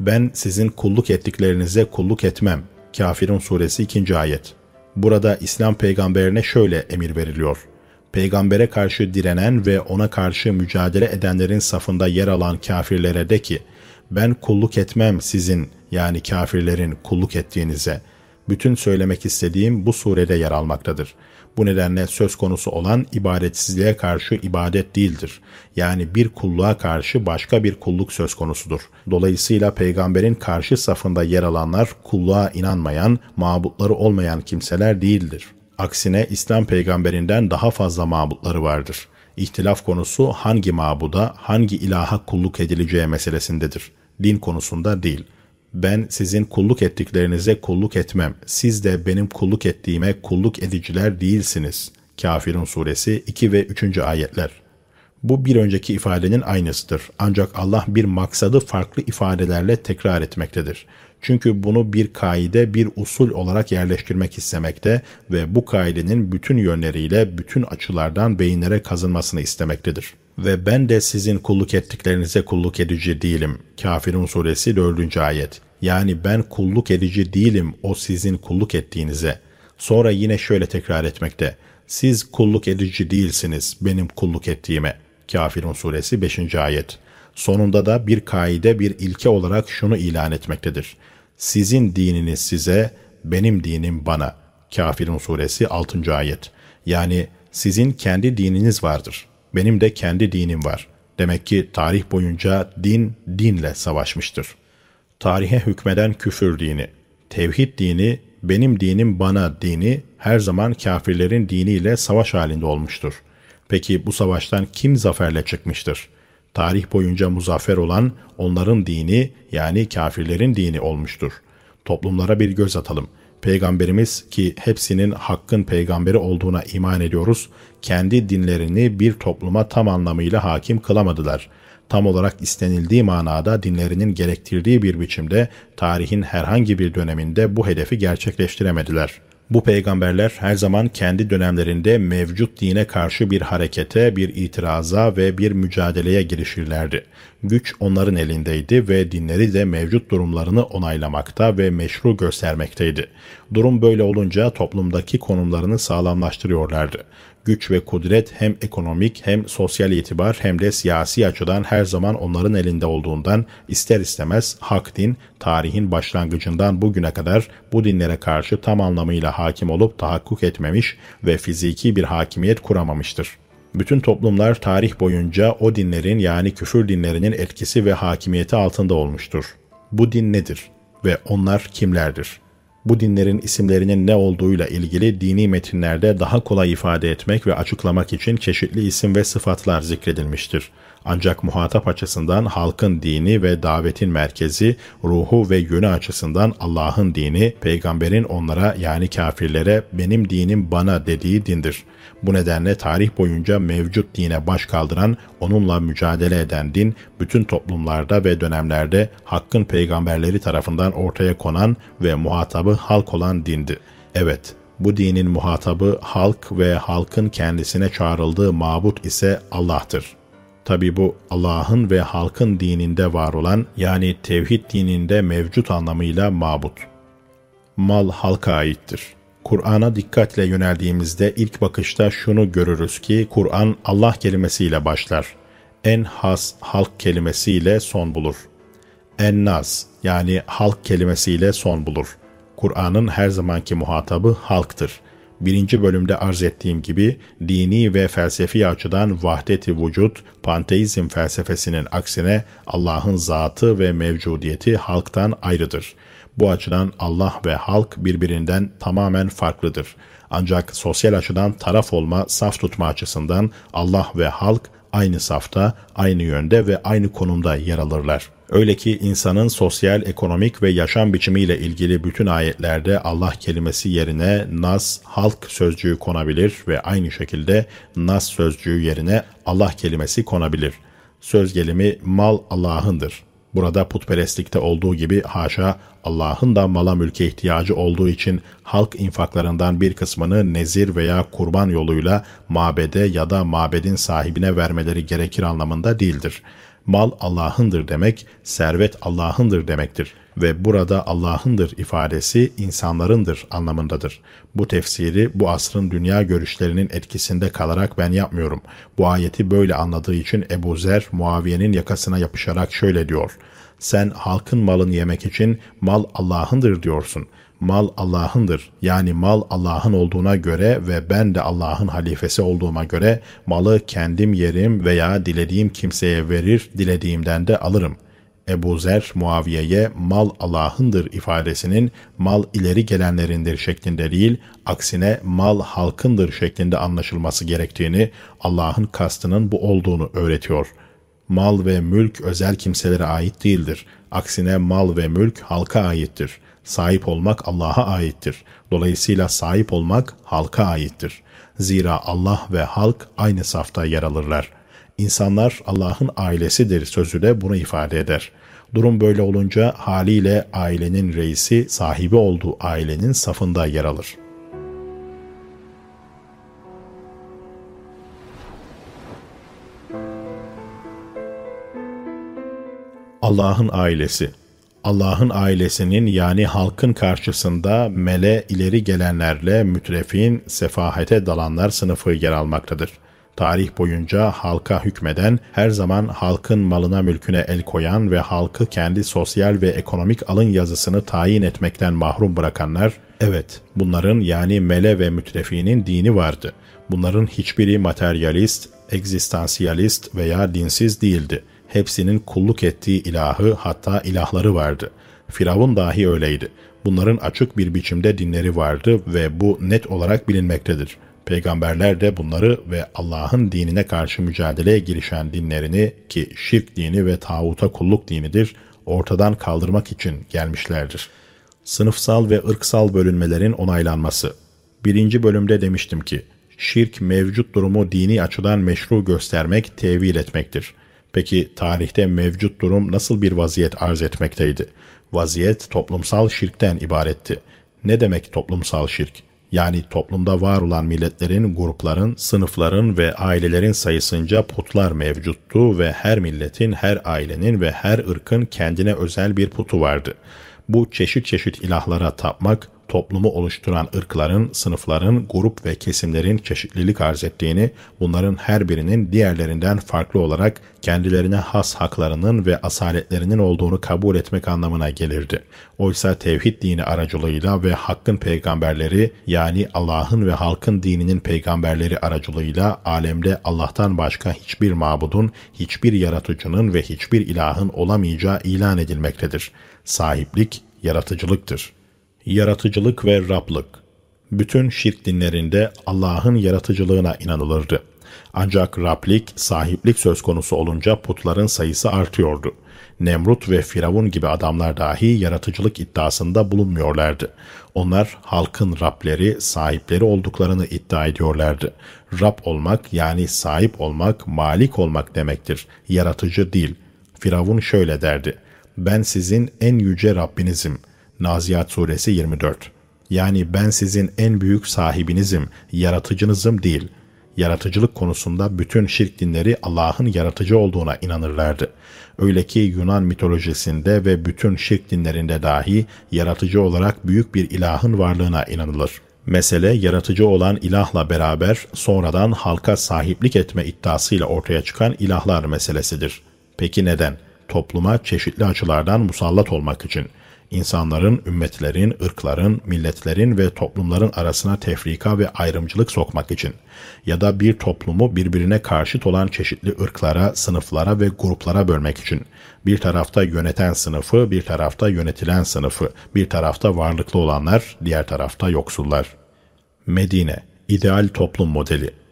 Ben sizin kulluk ettiklerinize kulluk etmem. Kafirun suresi 2. ayet. Burada İslam peygamberine şöyle emir veriliyor. Peygambere karşı direnen ve ona karşı mücadele edenlerin safında yer alan kafirlere de ki, ben kulluk etmem sizin yani kafirlerin kulluk ettiğinize.'' Bütün söylemek istediğim bu surede yer almaktadır. Bu nedenle söz konusu olan ibadetsizliğe karşı ibadet değildir. Yani bir kulluğa karşı başka bir kulluk söz konusudur. Dolayısıyla peygamberin karşı safında yer alanlar kulluğa inanmayan, mabutları olmayan kimseler değildir. Aksine İslam peygamberinden daha fazla mabutları vardır. İhtilaf konusu hangi mabuda, hangi ilaha kulluk edileceği meselesindedir. Din konusunda değil. Ben sizin kulluk ettiklerinize kulluk etmem. Siz de benim kulluk ettiğime kulluk ediciler değilsiniz. Kafirun suresi 2 ve 3. ayetler. Bu bir önceki ifadenin aynısıdır. Ancak Allah bir maksadı farklı ifadelerle tekrar etmektedir. Çünkü bunu bir kaide, bir usul olarak yerleştirmek istemekte ve bu kaidenin bütün yönleriyle, bütün açılardan beyinlere kazınmasını istemektedir. Ve ben de sizin kulluk ettiklerinize kulluk edici değilim. Kafirun suresi 4. ayet. Yani ben kulluk edici değilim o sizin kulluk ettiğinize. Sonra yine şöyle tekrar etmekte. Siz kulluk edici değilsiniz benim kulluk ettiğime. Kafirun suresi 5. ayet. Sonunda da bir kaide bir ilke olarak şunu ilan etmektedir. Sizin dininiz size, benim dinim bana. Kafirun suresi 6. ayet. Yani sizin kendi dininiz vardır. Benim de kendi dinim var. Demek ki tarih boyunca din dinle savaşmıştır. Tarihe hükmeden küfür dini, tevhid dini, benim dinim bana dini her zaman kafirlerin diniyle savaş halinde olmuştur. Peki bu savaştan kim zaferle çıkmıştır? Tarih boyunca muzaffer olan onların dini yani kafirlerin dini olmuştur. Toplumlara bir göz atalım. Peygamberimiz ki hepsinin hakkın peygamberi olduğuna iman ediyoruz, kendi dinlerini bir topluma tam anlamıyla hakim kılamadılar. Tam olarak istenildiği manada dinlerinin gerektirdiği bir biçimde tarihin herhangi bir döneminde bu hedefi gerçekleştiremediler.'' Bu peygamberler her zaman kendi dönemlerinde mevcut dine karşı bir harekete, bir itiraza ve bir mücadeleye girişirlerdi. Güç onların elindeydi ve dinleri de mevcut durumlarını onaylamakta ve meşru göstermekteydi. Durum böyle olunca toplumdaki konumlarını sağlamlaştırıyorlardı güç ve kudret hem ekonomik hem sosyal itibar hem de siyasi açıdan her zaman onların elinde olduğundan ister istemez hak din tarihin başlangıcından bugüne kadar bu dinlere karşı tam anlamıyla hakim olup tahakkuk etmemiş ve fiziki bir hakimiyet kuramamıştır. Bütün toplumlar tarih boyunca o dinlerin yani küfür dinlerinin etkisi ve hakimiyeti altında olmuştur. Bu din nedir ve onlar kimlerdir? Bu dinlerin isimlerinin ne olduğuyla ilgili dini metinlerde daha kolay ifade etmek ve açıklamak için çeşitli isim ve sıfatlar zikredilmiştir. Ancak muhatap açısından halkın dini ve davetin merkezi, ruhu ve yönü açısından Allah'ın dini, peygamberin onlara yani kafirlere benim dinim bana dediği dindir. Bu nedenle tarih boyunca mevcut dine baş kaldıran, onunla mücadele eden din, bütün toplumlarda ve dönemlerde hakkın peygamberleri tarafından ortaya konan ve muhatabı halk olan dindi. Evet, bu dinin muhatabı halk ve halkın kendisine çağrıldığı mabut ise Allah'tır. Tabi bu Allah'ın ve halkın dininde var olan yani tevhid dininde mevcut anlamıyla mabut. Mal halka aittir. Kur'an'a dikkatle yöneldiğimizde ilk bakışta şunu görürüz ki Kur'an Allah kelimesiyle başlar. En has halk kelimesiyle son bulur. En naz yani halk kelimesiyle son bulur. Kur'an'ın her zamanki muhatabı halktır. Birinci bölümde arz ettiğim gibi dini ve felsefi açıdan vahdet-i vücut, panteizm felsefesinin aksine Allah'ın zatı ve mevcudiyeti halktan ayrıdır. Bu açıdan Allah ve halk birbirinden tamamen farklıdır. Ancak sosyal açıdan taraf olma, saf tutma açısından Allah ve halk aynı safta, aynı yönde ve aynı konumda yer alırlar. Öyle ki insanın sosyal, ekonomik ve yaşam biçimiyle ilgili bütün ayetlerde Allah kelimesi yerine nas, halk sözcüğü konabilir ve aynı şekilde nas sözcüğü yerine Allah kelimesi konabilir. Söz gelimi mal Allah'ındır. Burada putperestlikte olduğu gibi haşa Allah'ın da mala mülke ihtiyacı olduğu için halk infaklarından bir kısmını nezir veya kurban yoluyla mabede ya da mabedin sahibine vermeleri gerekir anlamında değildir. Mal Allah'ındır demek, servet Allah'ındır demektir ve burada Allah'ındır ifadesi insanlarındır anlamındadır. Bu tefsiri bu asrın dünya görüşlerinin etkisinde kalarak ben yapmıyorum. Bu ayeti böyle anladığı için Ebu Zer Muaviye'nin yakasına yapışarak şöyle diyor. Sen halkın malını yemek için mal Allah'ındır diyorsun. Mal Allah'ındır. Yani mal Allah'ın olduğuna göre ve ben de Allah'ın halifesi olduğuma göre malı kendim yerim veya dilediğim kimseye verir, dilediğimden de alırım. Ebu Zer Muaviye'ye mal Allah'ındır ifadesinin mal ileri gelenlerindir şeklinde değil, aksine mal halkındır şeklinde anlaşılması gerektiğini, Allah'ın kastının bu olduğunu öğretiyor. Mal ve mülk özel kimselere ait değildir. Aksine mal ve mülk halka aittir. Sahip olmak Allah'a aittir. Dolayısıyla sahip olmak halka aittir. Zira Allah ve halk aynı safta yer alırlar.'' İnsanlar Allah'ın ailesidir sözü de bunu ifade eder. Durum böyle olunca haliyle ailenin reisi sahibi olduğu ailenin safında yer alır. Allah'ın ailesi Allah'ın ailesinin yani halkın karşısında mele ileri gelenlerle mütrefin, sefahete dalanlar sınıfı yer almaktadır. Tarih boyunca halka hükmeden, her zaman halkın malına mülküne el koyan ve halkı kendi sosyal ve ekonomik alın yazısını tayin etmekten mahrum bırakanlar, evet bunların yani mele ve mütrefinin dini vardı. Bunların hiçbiri materyalist, egzistansiyalist veya dinsiz değildi. Hepsinin kulluk ettiği ilahı hatta ilahları vardı. Firavun dahi öyleydi. Bunların açık bir biçimde dinleri vardı ve bu net olarak bilinmektedir. Peygamberler de bunları ve Allah'ın dinine karşı mücadeleye girişen dinlerini ki şirk dini ve tağuta kulluk dinidir ortadan kaldırmak için gelmişlerdir. Sınıfsal ve ırksal bölünmelerin onaylanması. Birinci bölümde demiştim ki, şirk mevcut durumu dini açıdan meşru göstermek, tevil etmektir. Peki tarihte mevcut durum nasıl bir vaziyet arz etmekteydi? Vaziyet toplumsal şirkten ibaretti. Ne demek toplumsal şirk? yani toplumda var olan milletlerin, grupların, sınıfların ve ailelerin sayısınca putlar mevcuttu ve her milletin, her ailenin ve her ırkın kendine özel bir putu vardı. Bu çeşit çeşit ilahlara tapmak, toplumu oluşturan ırkların, sınıfların, grup ve kesimlerin çeşitlilik arz ettiğini, bunların her birinin diğerlerinden farklı olarak kendilerine has haklarının ve asaletlerinin olduğunu kabul etmek anlamına gelirdi. Oysa tevhid dini aracılığıyla ve hakkın peygamberleri yani Allah'ın ve halkın dininin peygamberleri aracılığıyla alemde Allah'tan başka hiçbir mabudun, hiçbir yaratıcının ve hiçbir ilahın olamayacağı ilan edilmektedir. Sahiplik yaratıcılıktır yaratıcılık ve Rablık. Bütün şirk dinlerinde Allah'ın yaratıcılığına inanılırdı. Ancak Rablik, sahiplik söz konusu olunca putların sayısı artıyordu. Nemrut ve Firavun gibi adamlar dahi yaratıcılık iddiasında bulunmuyorlardı. Onlar halkın Rableri, sahipleri olduklarını iddia ediyorlardı. Rab olmak yani sahip olmak, malik olmak demektir. Yaratıcı değil. Firavun şöyle derdi. Ben sizin en yüce Rabbinizim.'' Naziat Suresi 24 Yani ben sizin en büyük sahibinizim, yaratıcınızım değil. Yaratıcılık konusunda bütün şirk dinleri Allah'ın yaratıcı olduğuna inanırlardı. Öyle ki Yunan mitolojisinde ve bütün şirk dinlerinde dahi yaratıcı olarak büyük bir ilahın varlığına inanılır. Mesele yaratıcı olan ilahla beraber sonradan halka sahiplik etme iddiasıyla ortaya çıkan ilahlar meselesidir. Peki neden? Topluma çeşitli açılardan musallat olmak için.'' İnsanların, ümmetlerin, ırkların, milletlerin ve toplumların arasına tefrika ve ayrımcılık sokmak için ya da bir toplumu birbirine karşıt olan çeşitli ırklara, sınıflara ve gruplara bölmek için bir tarafta yöneten sınıfı, bir tarafta yönetilen sınıfı, bir tarafta varlıklı olanlar, diğer tarafta yoksullar. Medine, ideal toplum modeli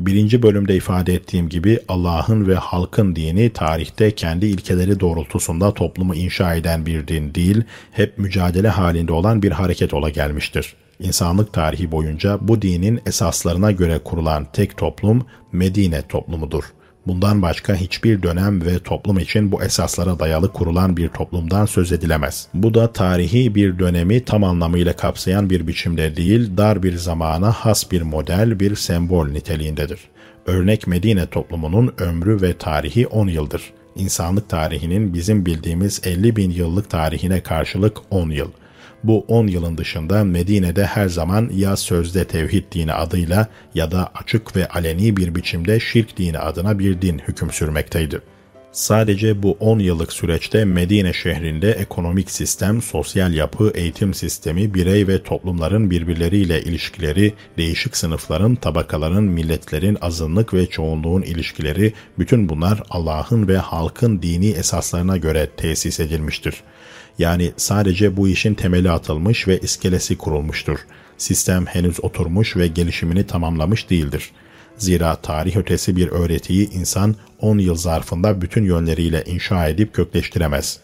Birinci bölümde ifade ettiğim gibi Allah'ın ve halkın dini tarihte kendi ilkeleri doğrultusunda toplumu inşa eden bir din değil, hep mücadele halinde olan bir hareket ola gelmiştir. İnsanlık tarihi boyunca bu dinin esaslarına göre kurulan tek toplum Medine toplumudur. Bundan başka hiçbir dönem ve toplum için bu esaslara dayalı kurulan bir toplumdan söz edilemez. Bu da tarihi bir dönemi tam anlamıyla kapsayan bir biçimde değil, dar bir zamana has bir model, bir sembol niteliğindedir. Örnek Medine toplumunun ömrü ve tarihi 10 yıldır. İnsanlık tarihinin bizim bildiğimiz 50 bin yıllık tarihine karşılık 10 yıl. Bu 10 yılın dışında Medine'de her zaman ya sözde tevhid dini adıyla ya da açık ve aleni bir biçimde şirk dini adına bir din hüküm sürmekteydi. Sadece bu 10 yıllık süreçte Medine şehrinde ekonomik sistem, sosyal yapı, eğitim sistemi, birey ve toplumların birbirleriyle ilişkileri, değişik sınıfların, tabakaların, milletlerin, azınlık ve çoğunluğun ilişkileri, bütün bunlar Allah'ın ve halkın dini esaslarına göre tesis edilmiştir. Yani sadece bu işin temeli atılmış ve iskelesi kurulmuştur. Sistem henüz oturmuş ve gelişimini tamamlamış değildir.'' Zira tarih ötesi bir öğretiyi insan 10 yıl zarfında bütün yönleriyle inşa edip kökleştiremez.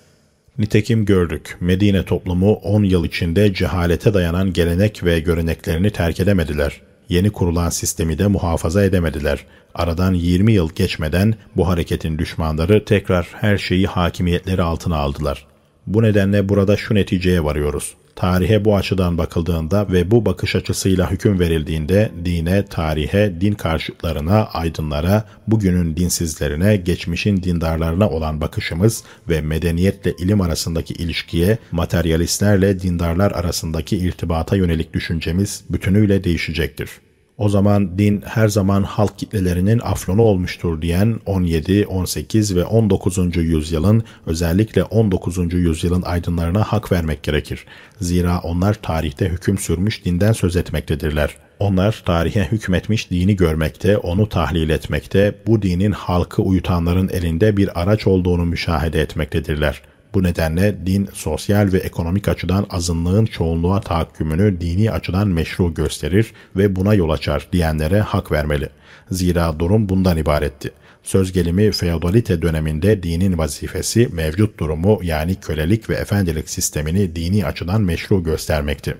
Nitekim gördük, Medine toplumu 10 yıl içinde cehalete dayanan gelenek ve göreneklerini terk edemediler. Yeni kurulan sistemi de muhafaza edemediler. Aradan 20 yıl geçmeden bu hareketin düşmanları tekrar her şeyi hakimiyetleri altına aldılar. Bu nedenle burada şu neticeye varıyoruz. Tarihe bu açıdan bakıldığında ve bu bakış açısıyla hüküm verildiğinde dine, tarihe, din karşıtlarına, aydınlara, bugünün dinsizlerine, geçmişin dindarlarına olan bakışımız ve medeniyetle ilim arasındaki ilişkiye, materyalistlerle dindarlar arasındaki irtibata yönelik düşüncemiz bütünüyle değişecektir. O zaman din her zaman halk kitlelerinin aflonu olmuştur diyen 17, 18 ve 19. yüzyılın özellikle 19. yüzyılın aydınlarına hak vermek gerekir. Zira onlar tarihte hüküm sürmüş dinden söz etmektedirler. Onlar tarihe hükmetmiş dini görmekte, onu tahlil etmekte, bu dinin halkı uyutanların elinde bir araç olduğunu müşahede etmektedirler.'' Bu nedenle din sosyal ve ekonomik açıdan azınlığın çoğunluğa tahakkümünü dini açıdan meşru gösterir ve buna yol açar diyenlere hak vermeli. Zira durum bundan ibaretti. Söz gelimi feodalite döneminde dinin vazifesi mevcut durumu yani kölelik ve efendilik sistemini dini açıdan meşru göstermekti.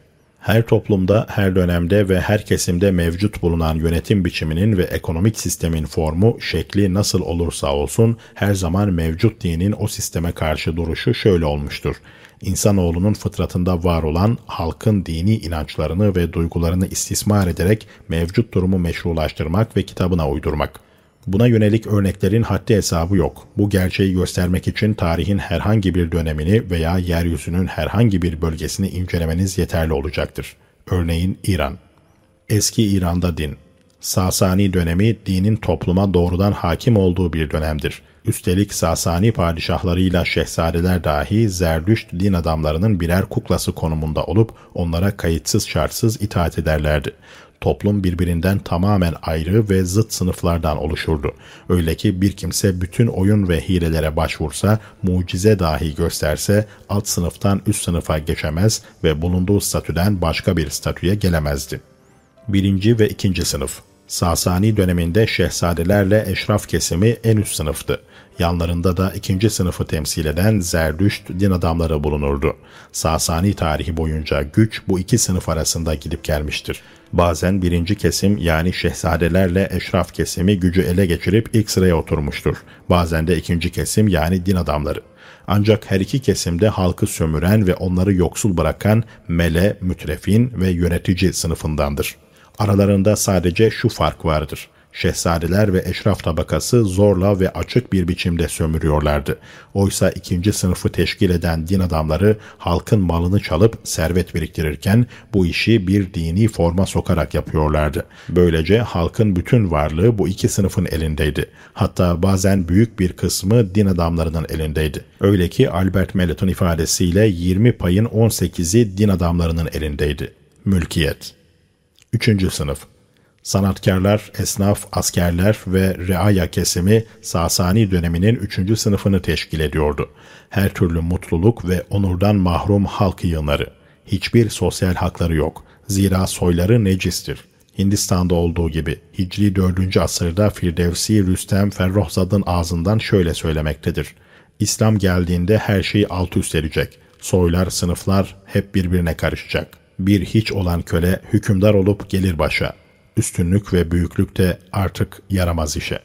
Her toplumda, her dönemde ve her kesimde mevcut bulunan yönetim biçiminin ve ekonomik sistemin formu, şekli nasıl olursa olsun her zaman mevcut dinin o sisteme karşı duruşu şöyle olmuştur. İnsanoğlunun fıtratında var olan halkın dini inançlarını ve duygularını istismar ederek mevcut durumu meşrulaştırmak ve kitabına uydurmak. Buna yönelik örneklerin haddi hesabı yok. Bu gerçeği göstermek için tarihin herhangi bir dönemini veya yeryüzünün herhangi bir bölgesini incelemeniz yeterli olacaktır. Örneğin İran. Eski İran'da din. Sasani dönemi dinin topluma doğrudan hakim olduğu bir dönemdir. Üstelik Sasani padişahlarıyla şehzadeler dahi Zerdüşt din adamlarının birer kuklası konumunda olup onlara kayıtsız şartsız itaat ederlerdi toplum birbirinden tamamen ayrı ve zıt sınıflardan oluşurdu. Öyle ki bir kimse bütün oyun ve hilelere başvursa, mucize dahi gösterse alt sınıftan üst sınıfa geçemez ve bulunduğu statüden başka bir statüye gelemezdi. Birinci ve ikinci sınıf Sasani döneminde şehzadelerle eşraf kesimi en üst sınıftı. Yanlarında da ikinci sınıfı temsil eden Zerdüşt din adamları bulunurdu. Sasani tarihi boyunca güç bu iki sınıf arasında gidip gelmiştir. Bazen birinci kesim yani şehzadelerle eşraf kesimi gücü ele geçirip ilk sıraya oturmuştur. Bazen de ikinci kesim yani din adamları. Ancak her iki kesimde halkı sömüren ve onları yoksul bırakan mele, mütrefin ve yönetici sınıfındandır. Aralarında sadece şu fark vardır şehzadeler ve eşraf tabakası zorla ve açık bir biçimde sömürüyorlardı. Oysa ikinci sınıfı teşkil eden din adamları halkın malını çalıp servet biriktirirken bu işi bir dini forma sokarak yapıyorlardı. Böylece halkın bütün varlığı bu iki sınıfın elindeydi. Hatta bazen büyük bir kısmı din adamlarının elindeydi. Öyle ki Albert Melot'un ifadesiyle 20 payın 18'i din adamlarının elindeydi. Mülkiyet 3. sınıf Sanatkarlar, esnaf, askerler ve reaya kesimi Sasani döneminin üçüncü sınıfını teşkil ediyordu. Her türlü mutluluk ve onurdan mahrum halk yığınları. Hiçbir sosyal hakları yok. Zira soyları necistir. Hindistan'da olduğu gibi Hicri 4. asırda Firdevsi Rüstem Ferrohzad'ın ağzından şöyle söylemektedir. İslam geldiğinde her şey alt üst edecek. Soylar, sınıflar hep birbirine karışacak. Bir hiç olan köle hükümdar olup gelir başa üstünlük ve büyüklük de artık yaramaz işe.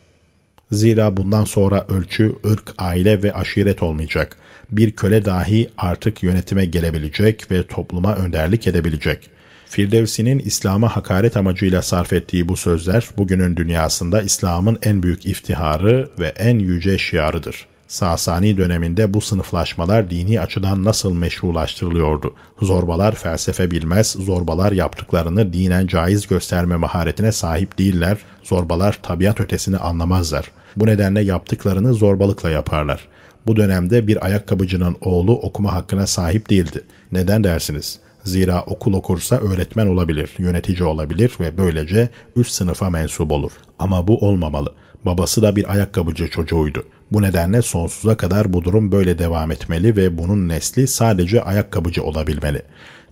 Zira bundan sonra ölçü, ırk, aile ve aşiret olmayacak. Bir köle dahi artık yönetime gelebilecek ve topluma önderlik edebilecek. Firdevsi'nin İslam'a hakaret amacıyla sarf ettiği bu sözler bugünün dünyasında İslam'ın en büyük iftiharı ve en yüce şiarıdır. Sasani döneminde bu sınıflaşmalar dini açıdan nasıl meşrulaştırılıyordu? Zorbalar felsefe bilmez, zorbalar yaptıklarını dinen caiz gösterme maharetine sahip değiller, zorbalar tabiat ötesini anlamazlar. Bu nedenle yaptıklarını zorbalıkla yaparlar. Bu dönemde bir ayakkabıcının oğlu okuma hakkına sahip değildi. Neden dersiniz? Zira okul okursa öğretmen olabilir, yönetici olabilir ve böylece üst sınıfa mensup olur. Ama bu olmamalı. Babası da bir ayakkabıcı çocuğuydu. Bu nedenle sonsuza kadar bu durum böyle devam etmeli ve bunun nesli sadece ayakkabıcı olabilmeli.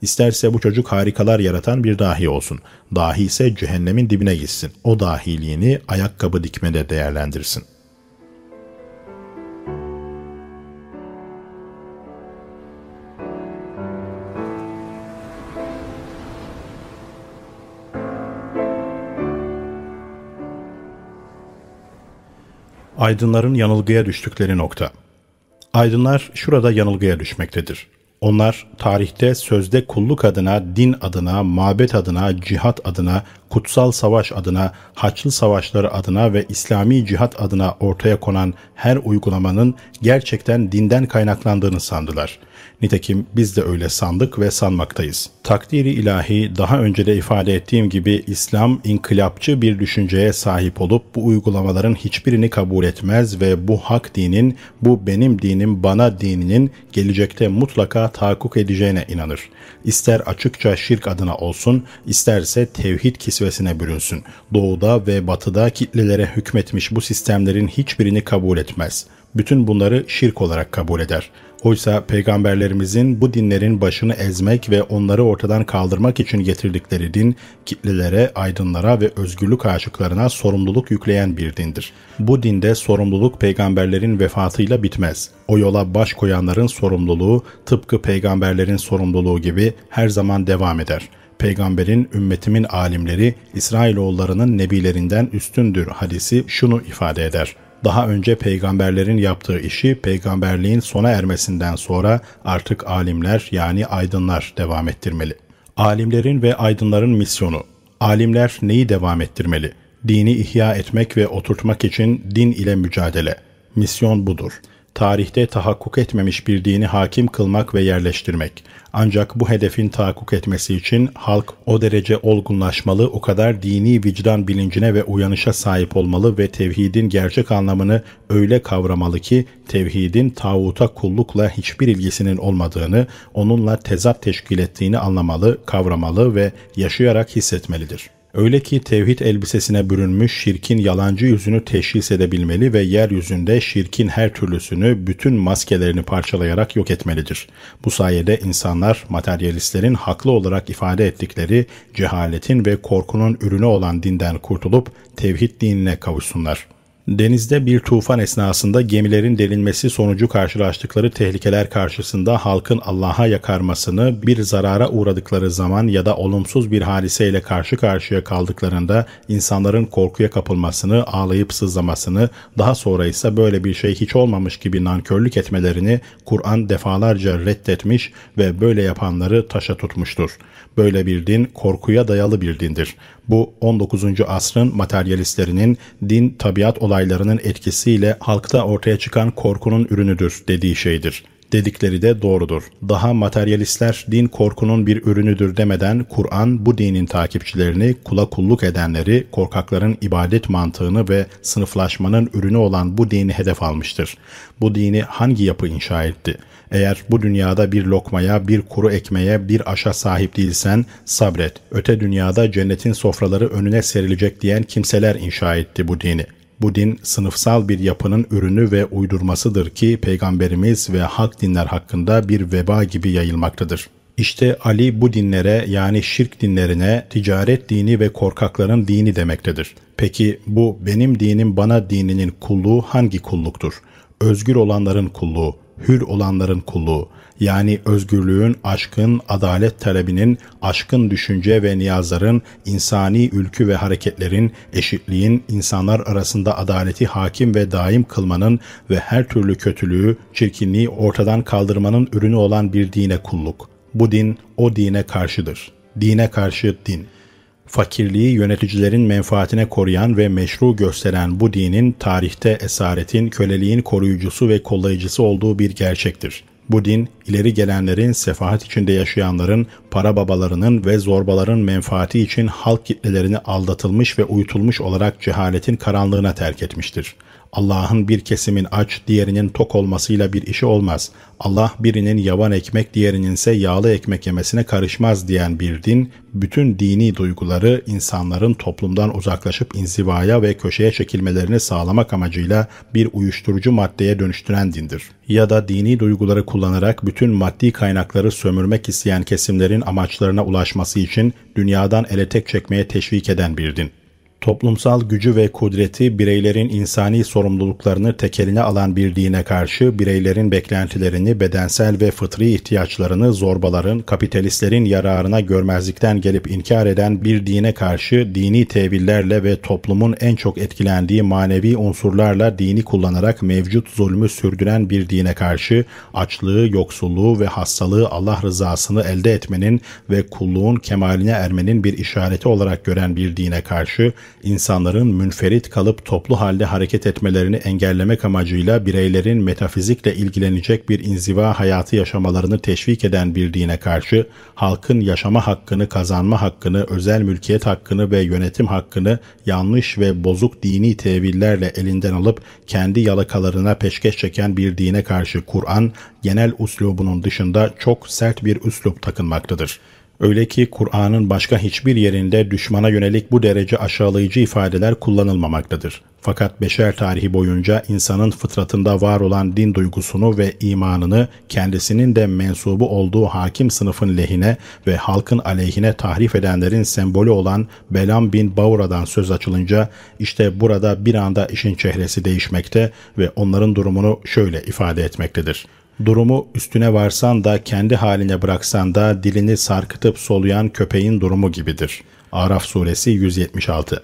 İsterse bu çocuk harikalar yaratan bir dahi olsun. Dahi ise cehennemin dibine gitsin. O dahiliğini ayakkabı dikmede değerlendirsin.'' Aydınların yanılgıya düştükleri nokta. Aydınlar şurada yanılgıya düşmektedir. Onlar tarihte sözde kulluk adına, din adına, mabet adına, cihat adına, kutsal savaş adına, Haçlı savaşları adına ve İslami cihat adına ortaya konan her uygulamanın gerçekten dinden kaynaklandığını sandılar. Nitekim biz de öyle sandık ve sanmaktayız. Takdiri ilahi daha önce de ifade ettiğim gibi İslam inkılapçı bir düşünceye sahip olup bu uygulamaların hiçbirini kabul etmez ve bu hak dinin, bu benim dinim bana dininin gelecekte mutlaka tahakkuk edeceğine inanır. İster açıkça şirk adına olsun, isterse tevhid kisvesine bürünsün. Doğuda ve batıda kitlelere hükmetmiş bu sistemlerin hiçbirini kabul etmez. Bütün bunları şirk olarak kabul eder.'' Oysa peygamberlerimizin bu dinlerin başını ezmek ve onları ortadan kaldırmak için getirdikleri din, kitlelere, aydınlara ve özgürlük aşıklarına sorumluluk yükleyen bir dindir. Bu dinde sorumluluk peygamberlerin vefatıyla bitmez. O yola baş koyanların sorumluluğu tıpkı peygamberlerin sorumluluğu gibi her zaman devam eder.'' peygamberin ümmetimin alimleri İsrailoğullarının nebilerinden üstündür hadisi şunu ifade eder daha önce peygamberlerin yaptığı işi peygamberliğin sona ermesinden sonra artık alimler yani aydınlar devam ettirmeli. Alimlerin ve aydınların misyonu. Alimler neyi devam ettirmeli? Dini ihya etmek ve oturtmak için din ile mücadele. Misyon budur tarihte tahakkuk etmemiş bir dini hakim kılmak ve yerleştirmek. Ancak bu hedefin tahakkuk etmesi için halk o derece olgunlaşmalı, o kadar dini vicdan bilincine ve uyanışa sahip olmalı ve tevhidin gerçek anlamını öyle kavramalı ki tevhidin tağuta kullukla hiçbir ilgisinin olmadığını, onunla tezat teşkil ettiğini anlamalı, kavramalı ve yaşayarak hissetmelidir.'' Öyle ki tevhid elbisesine bürünmüş şirkin yalancı yüzünü teşhis edebilmeli ve yeryüzünde şirkin her türlüsünü bütün maskelerini parçalayarak yok etmelidir. Bu sayede insanlar materyalistlerin haklı olarak ifade ettikleri cehaletin ve korkunun ürünü olan dinden kurtulup tevhid dinine kavuşsunlar.'' Denizde bir tufan esnasında gemilerin delinmesi sonucu karşılaştıkları tehlikeler karşısında halkın Allah'a yakarmasını, bir zarara uğradıkları zaman ya da olumsuz bir hadiseyle karşı karşıya kaldıklarında insanların korkuya kapılmasını, ağlayıp sızlamasını, daha sonra ise böyle bir şey hiç olmamış gibi nankörlük etmelerini Kur'an defalarca reddetmiş ve böyle yapanları taşa tutmuştur. Böyle bir din korkuya dayalı bir dindir. Bu 19. asrın materyalistlerinin din tabiat olaylarının etkisiyle halkta ortaya çıkan korkunun ürünüdür dediği şeydir dedikleri de doğrudur. Daha materyalistler din korkunun bir ürünüdür demeden Kur'an bu dinin takipçilerini kula kulluk edenleri korkakların ibadet mantığını ve sınıflaşmanın ürünü olan bu dini hedef almıştır. Bu dini hangi yapı inşa etti? Eğer bu dünyada bir lokmaya, bir kuru ekmeğe, bir aşa sahip değilsen sabret. Öte dünyada cennetin sofraları önüne serilecek diyen kimseler inşa etti bu dini. Bu din sınıfsal bir yapının ürünü ve uydurmasıdır ki peygamberimiz ve hak dinler hakkında bir veba gibi yayılmaktadır. İşte Ali bu dinlere yani şirk dinlerine ticaret dini ve korkakların dini demektedir. Peki bu benim dinim bana dininin kulluğu hangi kulluktur? Özgür olanların kulluğu, hür olanların kulluğu, yani özgürlüğün, aşkın, adalet talebinin, aşkın düşünce ve niyazların, insani ülkü ve hareketlerin, eşitliğin, insanlar arasında adaleti hakim ve daim kılmanın ve her türlü kötülüğü, çirkinliği ortadan kaldırmanın ürünü olan bir dine kulluk. Bu din o dine karşıdır. Dine karşı din. Fakirliği yöneticilerin menfaatine koruyan ve meşru gösteren bu dinin tarihte esaretin, köleliğin koruyucusu ve kollayıcısı olduğu bir gerçektir. Bu din, ileri gelenlerin, sefahat içinde yaşayanların, para babalarının ve zorbaların menfaati için halk kitlelerini aldatılmış ve uyutulmuş olarak cehaletin karanlığına terk etmiştir.'' Allah'ın bir kesimin aç, diğerinin tok olmasıyla bir işi olmaz. Allah birinin yavan ekmek, diğerinin ise yağlı ekmek yemesine karışmaz diyen bir din, bütün dini duyguları insanların toplumdan uzaklaşıp inzivaya ve köşeye çekilmelerini sağlamak amacıyla bir uyuşturucu maddeye dönüştüren dindir. Ya da dini duyguları kullanarak bütün maddi kaynakları sömürmek isteyen kesimlerin amaçlarına ulaşması için dünyadan ele tek çekmeye teşvik eden bir din. Toplumsal gücü ve kudreti bireylerin insani sorumluluklarını tekeline alan bir dine karşı bireylerin beklentilerini, bedensel ve fıtri ihtiyaçlarını zorbaların, kapitalistlerin yararına görmezlikten gelip inkar eden bir dine karşı dini tevillerle ve toplumun en çok etkilendiği manevi unsurlarla dini kullanarak mevcut zulmü sürdüren bir dine karşı açlığı, yoksulluğu ve hastalığı Allah rızasını elde etmenin ve kulluğun kemaline ermenin bir işareti olarak gören bir dine karşı insanların münferit kalıp toplu halde hareket etmelerini engellemek amacıyla bireylerin metafizikle ilgilenecek bir inziva hayatı yaşamalarını teşvik eden bir dine karşı halkın yaşama hakkını, kazanma hakkını, özel mülkiyet hakkını ve yönetim hakkını yanlış ve bozuk dini tevillerle elinden alıp kendi yalakalarına peşkeş çeken bir dine karşı Kur'an genel uslubunun dışında çok sert bir üslup takınmaktadır. Öyle ki Kur'an'ın başka hiçbir yerinde düşmana yönelik bu derece aşağılayıcı ifadeler kullanılmamaktadır. Fakat beşer tarihi boyunca insanın fıtratında var olan din duygusunu ve imanını kendisinin de mensubu olduğu hakim sınıfın lehine ve halkın aleyhine tahrif edenlerin sembolü olan Belam bin Baura'dan söz açılınca işte burada bir anda işin çehresi değişmekte ve onların durumunu şöyle ifade etmektedir. Durumu üstüne varsan da kendi haline bıraksan da dilini sarkıtıp soluyan köpeğin durumu gibidir. Araf suresi 176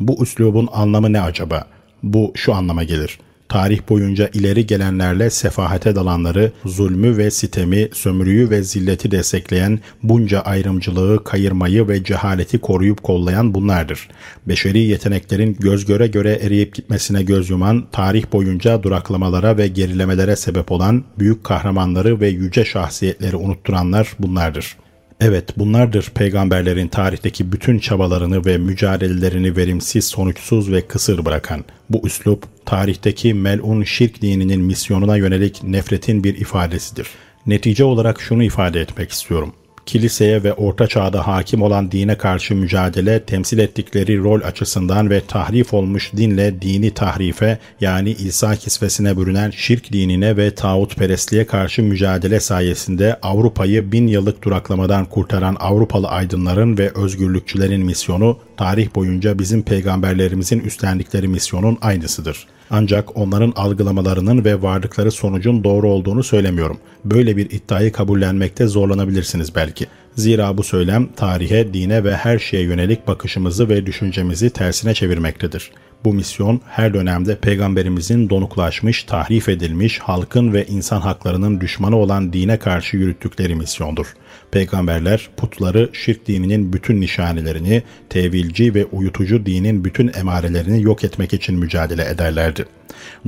Bu üslubun anlamı ne acaba? Bu şu anlama gelir tarih boyunca ileri gelenlerle sefahate dalanları, zulmü ve sitemi, sömürüyü ve zilleti destekleyen, bunca ayrımcılığı, kayırmayı ve cehaleti koruyup kollayan bunlardır. Beşeri yeteneklerin göz göre göre eriyip gitmesine göz yuman, tarih boyunca duraklamalara ve gerilemelere sebep olan büyük kahramanları ve yüce şahsiyetleri unutturanlar bunlardır. Evet bunlardır peygamberlerin tarihteki bütün çabalarını ve mücadelelerini verimsiz, sonuçsuz ve kısır bırakan. Bu üslup tarihteki melun şirk dininin misyonuna yönelik nefretin bir ifadesidir. Netice olarak şunu ifade etmek istiyorum kiliseye ve orta çağda hakim olan dine karşı mücadele temsil ettikleri rol açısından ve tahrif olmuş dinle dini tahrife yani İsa kisvesine bürünen şirk dinine ve tağutperestliğe karşı mücadele sayesinde Avrupa'yı bin yıllık duraklamadan kurtaran Avrupalı aydınların ve özgürlükçülerin misyonu tarih boyunca bizim peygamberlerimizin üstlendikleri misyonun aynısıdır. Ancak onların algılamalarının ve vardıkları sonucun doğru olduğunu söylemiyorum. Böyle bir iddiayı kabullenmekte zorlanabilirsiniz belki. Zira bu söylem tarihe, dine ve her şeye yönelik bakışımızı ve düşüncemizi tersine çevirmektedir. Bu misyon her dönemde peygamberimizin donuklaşmış, tahrif edilmiş, halkın ve insan haklarının düşmanı olan dine karşı yürüttükleri misyondur. Peygamberler putları, şirk dininin bütün nişanelerini, tevilci ve uyutucu dinin bütün emarelerini yok etmek için mücadele ederlerdi.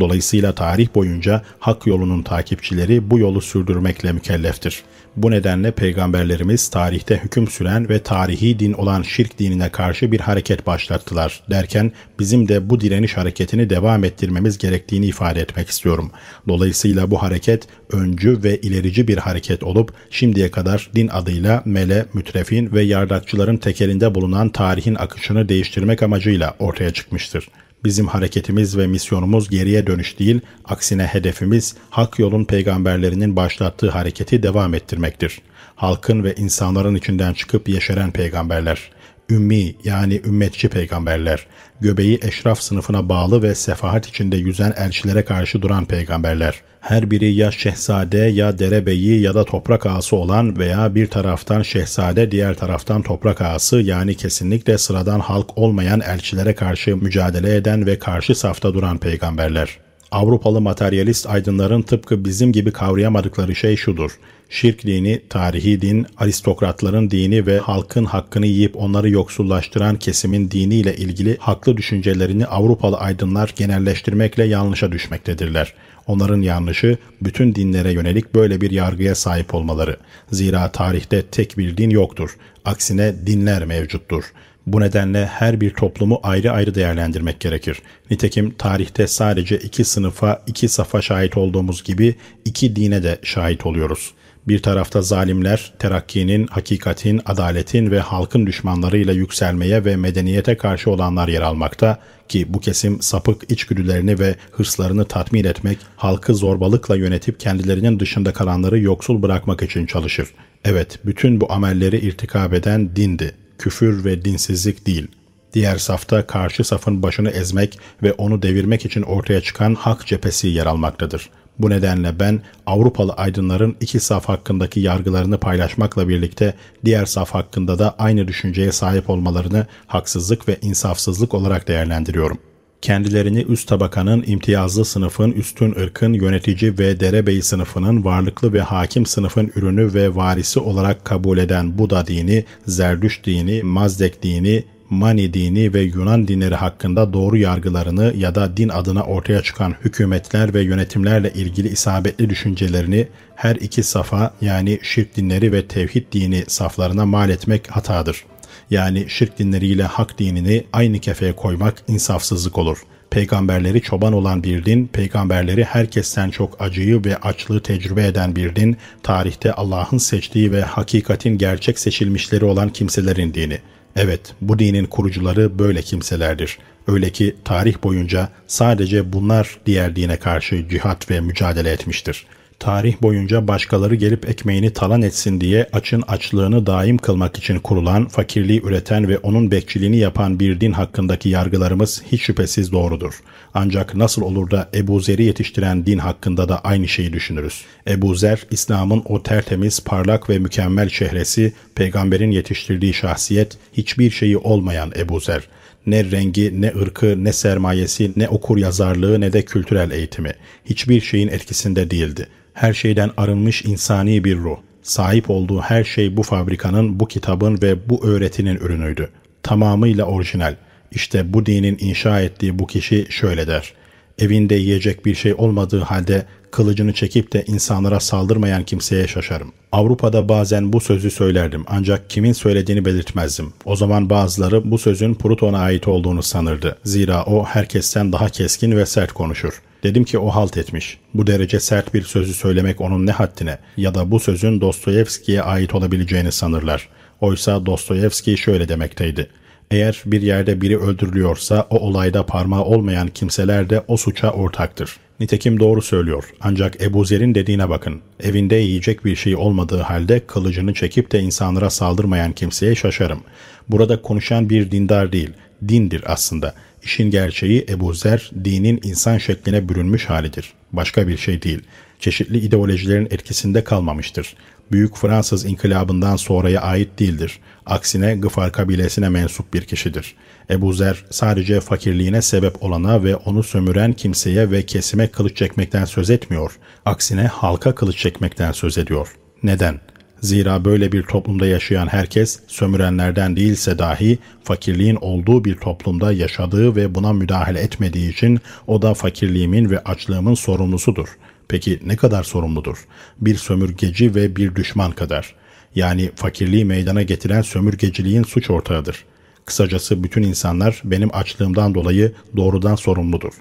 Dolayısıyla tarih boyunca hak yolunun takipçileri bu yolu sürdürmekle mükelleftir. Bu nedenle peygamberlerimiz tarihte hüküm süren ve tarihi din olan şirk dinine karşı bir hareket başlattılar derken bizim de bu direniş hareketini devam ettirmemiz gerektiğini ifade etmek istiyorum. Dolayısıyla bu hareket öncü ve ilerici bir hareket olup şimdiye kadar din adıyla mele, mütrefin ve yardakçıların tekelinde bulunan tarihin akışını değiştirmek amacıyla ortaya çıkmıştır. Bizim hareketimiz ve misyonumuz geriye dönüş değil, aksine hedefimiz hak yolun peygamberlerinin başlattığı hareketi devam ettirmektir. Halkın ve insanların içinden çıkıp yeşeren peygamberler ümmi yani ümmetçi peygamberler, göbeği eşraf sınıfına bağlı ve sefahat içinde yüzen elçilere karşı duran peygamberler, her biri ya şehzade ya derebeyi ya da toprak ağası olan veya bir taraftan şehzade diğer taraftan toprak ağası yani kesinlikle sıradan halk olmayan elçilere karşı mücadele eden ve karşı safta duran peygamberler. Avrupalı materyalist aydınların tıpkı bizim gibi kavrayamadıkları şey şudur. Şirk dini, tarihi din, aristokratların dini ve halkın hakkını yiyip onları yoksullaştıran kesimin diniyle ilgili haklı düşüncelerini Avrupalı aydınlar genelleştirmekle yanlışa düşmektedirler. Onların yanlışı bütün dinlere yönelik böyle bir yargıya sahip olmaları. Zira tarihte tek bir din yoktur. Aksine dinler mevcuttur. Bu nedenle her bir toplumu ayrı ayrı değerlendirmek gerekir. Nitekim tarihte sadece iki sınıfa, iki safa şahit olduğumuz gibi iki dine de şahit oluyoruz. Bir tarafta zalimler terakkinin, hakikatin, adaletin ve halkın düşmanlarıyla yükselmeye ve medeniyete karşı olanlar yer almakta ki bu kesim sapık içgüdülerini ve hırslarını tatmin etmek, halkı zorbalıkla yönetip kendilerinin dışında kalanları yoksul bırakmak için çalışır. Evet, bütün bu amelleri irtikab eden dindi küfür ve dinsizlik değil. Diğer safta karşı safın başını ezmek ve onu devirmek için ortaya çıkan hak cephesi yer almaktadır. Bu nedenle ben Avrupalı aydınların iki saf hakkındaki yargılarını paylaşmakla birlikte diğer saf hakkında da aynı düşünceye sahip olmalarını haksızlık ve insafsızlık olarak değerlendiriyorum.'' Kendilerini üst tabakanın, imtiyazlı sınıfın, üstün ırkın, yönetici ve derebeyi sınıfının varlıklı ve hakim sınıfın ürünü ve varisi olarak kabul eden Buda dini, Zerdüş dini, Mazdek dini, Mani dini ve Yunan dinleri hakkında doğru yargılarını ya da din adına ortaya çıkan hükümetler ve yönetimlerle ilgili isabetli düşüncelerini her iki safa yani şirk dinleri ve tevhid dini saflarına mal etmek hatadır.'' Yani şirk dinleriyle hak dinini aynı kefeye koymak insafsızlık olur. Peygamberleri çoban olan bir din, peygamberleri herkesten çok acıyı ve açlığı tecrübe eden bir din, tarihte Allah'ın seçtiği ve hakikatin gerçek seçilmişleri olan kimselerin dini. Evet, bu dinin kurucuları böyle kimselerdir. Öyle ki tarih boyunca sadece bunlar diğer dine karşı cihat ve mücadele etmiştir.'' Tarih boyunca başkaları gelip ekmeğini talan etsin diye açın açlığını daim kılmak için kurulan, fakirliği üreten ve onun bekçiliğini yapan bir din hakkındaki yargılarımız hiç şüphesiz doğrudur. Ancak nasıl olur da Ebu Zer'i yetiştiren din hakkında da aynı şeyi düşünürüz. Ebu Zer, İslam'ın o tertemiz, parlak ve mükemmel şehresi, peygamberin yetiştirdiği şahsiyet, hiçbir şeyi olmayan Ebu Zer ne rengi, ne ırkı, ne sermayesi, ne okur yazarlığı ne de kültürel eğitimi. Hiçbir şeyin etkisinde değildi her şeyden arınmış insani bir ruh. Sahip olduğu her şey bu fabrikanın, bu kitabın ve bu öğretinin ürünüydü. Tamamıyla orijinal. İşte bu dinin inşa ettiği bu kişi şöyle der. Evinde yiyecek bir şey olmadığı halde kılıcını çekip de insanlara saldırmayan kimseye şaşarım. Avrupa'da bazen bu sözü söylerdim ancak kimin söylediğini belirtmezdim. O zaman bazıları bu sözün Pluton'a ait olduğunu sanırdı. Zira o herkesten daha keskin ve sert konuşur. Dedim ki o halt etmiş. Bu derece sert bir sözü söylemek onun ne haddine ya da bu sözün Dostoyevski'ye ait olabileceğini sanırlar. Oysa Dostoyevski şöyle demekteydi. Eğer bir yerde biri öldürülüyorsa o olayda parmağı olmayan kimseler de o suça ortaktır. Nitekim doğru söylüyor. Ancak Ebu Zer'in dediğine bakın. Evinde yiyecek bir şey olmadığı halde kılıcını çekip de insanlara saldırmayan kimseye şaşarım. Burada konuşan bir dindar değil, dindir aslında. İşin gerçeği Ebu Zer dinin insan şekline bürünmüş halidir. Başka bir şey değil. Çeşitli ideolojilerin etkisinde kalmamıştır. Büyük Fransız inkılabından sonraya ait değildir. Aksine Gıfar kabilesine mensup bir kişidir. Ebu Zer sadece fakirliğine sebep olana ve onu sömüren kimseye ve kesime kılıç çekmekten söz etmiyor. Aksine halka kılıç çekmekten söz ediyor. Neden? Zira böyle bir toplumda yaşayan herkes sömürenlerden değilse dahi fakirliğin olduğu bir toplumda yaşadığı ve buna müdahale etmediği için o da fakirliğimin ve açlığımın sorumlusudur. Peki ne kadar sorumludur? Bir sömürgeci ve bir düşman kadar. Yani fakirliği meydana getiren sömürgeciliğin suç ortağıdır. Kısacası bütün insanlar benim açlığımdan dolayı doğrudan sorumludur.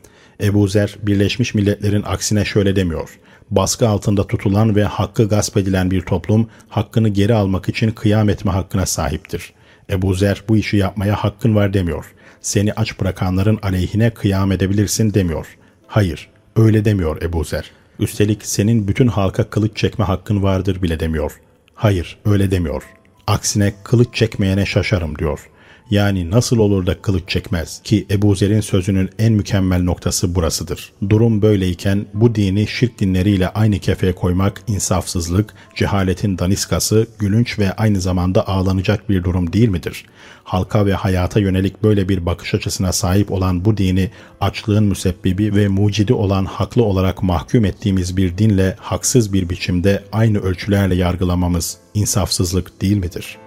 Ebu Zer Birleşmiş Milletler'in aksine şöyle demiyor baskı altında tutulan ve hakkı gasp edilen bir toplum hakkını geri almak için kıyam etme hakkına sahiptir. Ebu Zer bu işi yapmaya hakkın var demiyor. Seni aç bırakanların aleyhine kıyam edebilirsin demiyor. Hayır, öyle demiyor Ebu Zer. Üstelik senin bütün halka kılıç çekme hakkın vardır bile demiyor. Hayır, öyle demiyor. Aksine kılıç çekmeyene şaşarım diyor. Yani nasıl olur da kılıç çekmez ki Ebu Zer'in sözünün en mükemmel noktası burasıdır. Durum böyleyken bu dini şirk dinleriyle aynı kefeye koymak insafsızlık, cehaletin daniskası, gülünç ve aynı zamanda ağlanacak bir durum değil midir? Halka ve hayata yönelik böyle bir bakış açısına sahip olan bu dini açlığın müsebbibi ve mucidi olan haklı olarak mahkum ettiğimiz bir dinle haksız bir biçimde aynı ölçülerle yargılamamız insafsızlık değil midir?''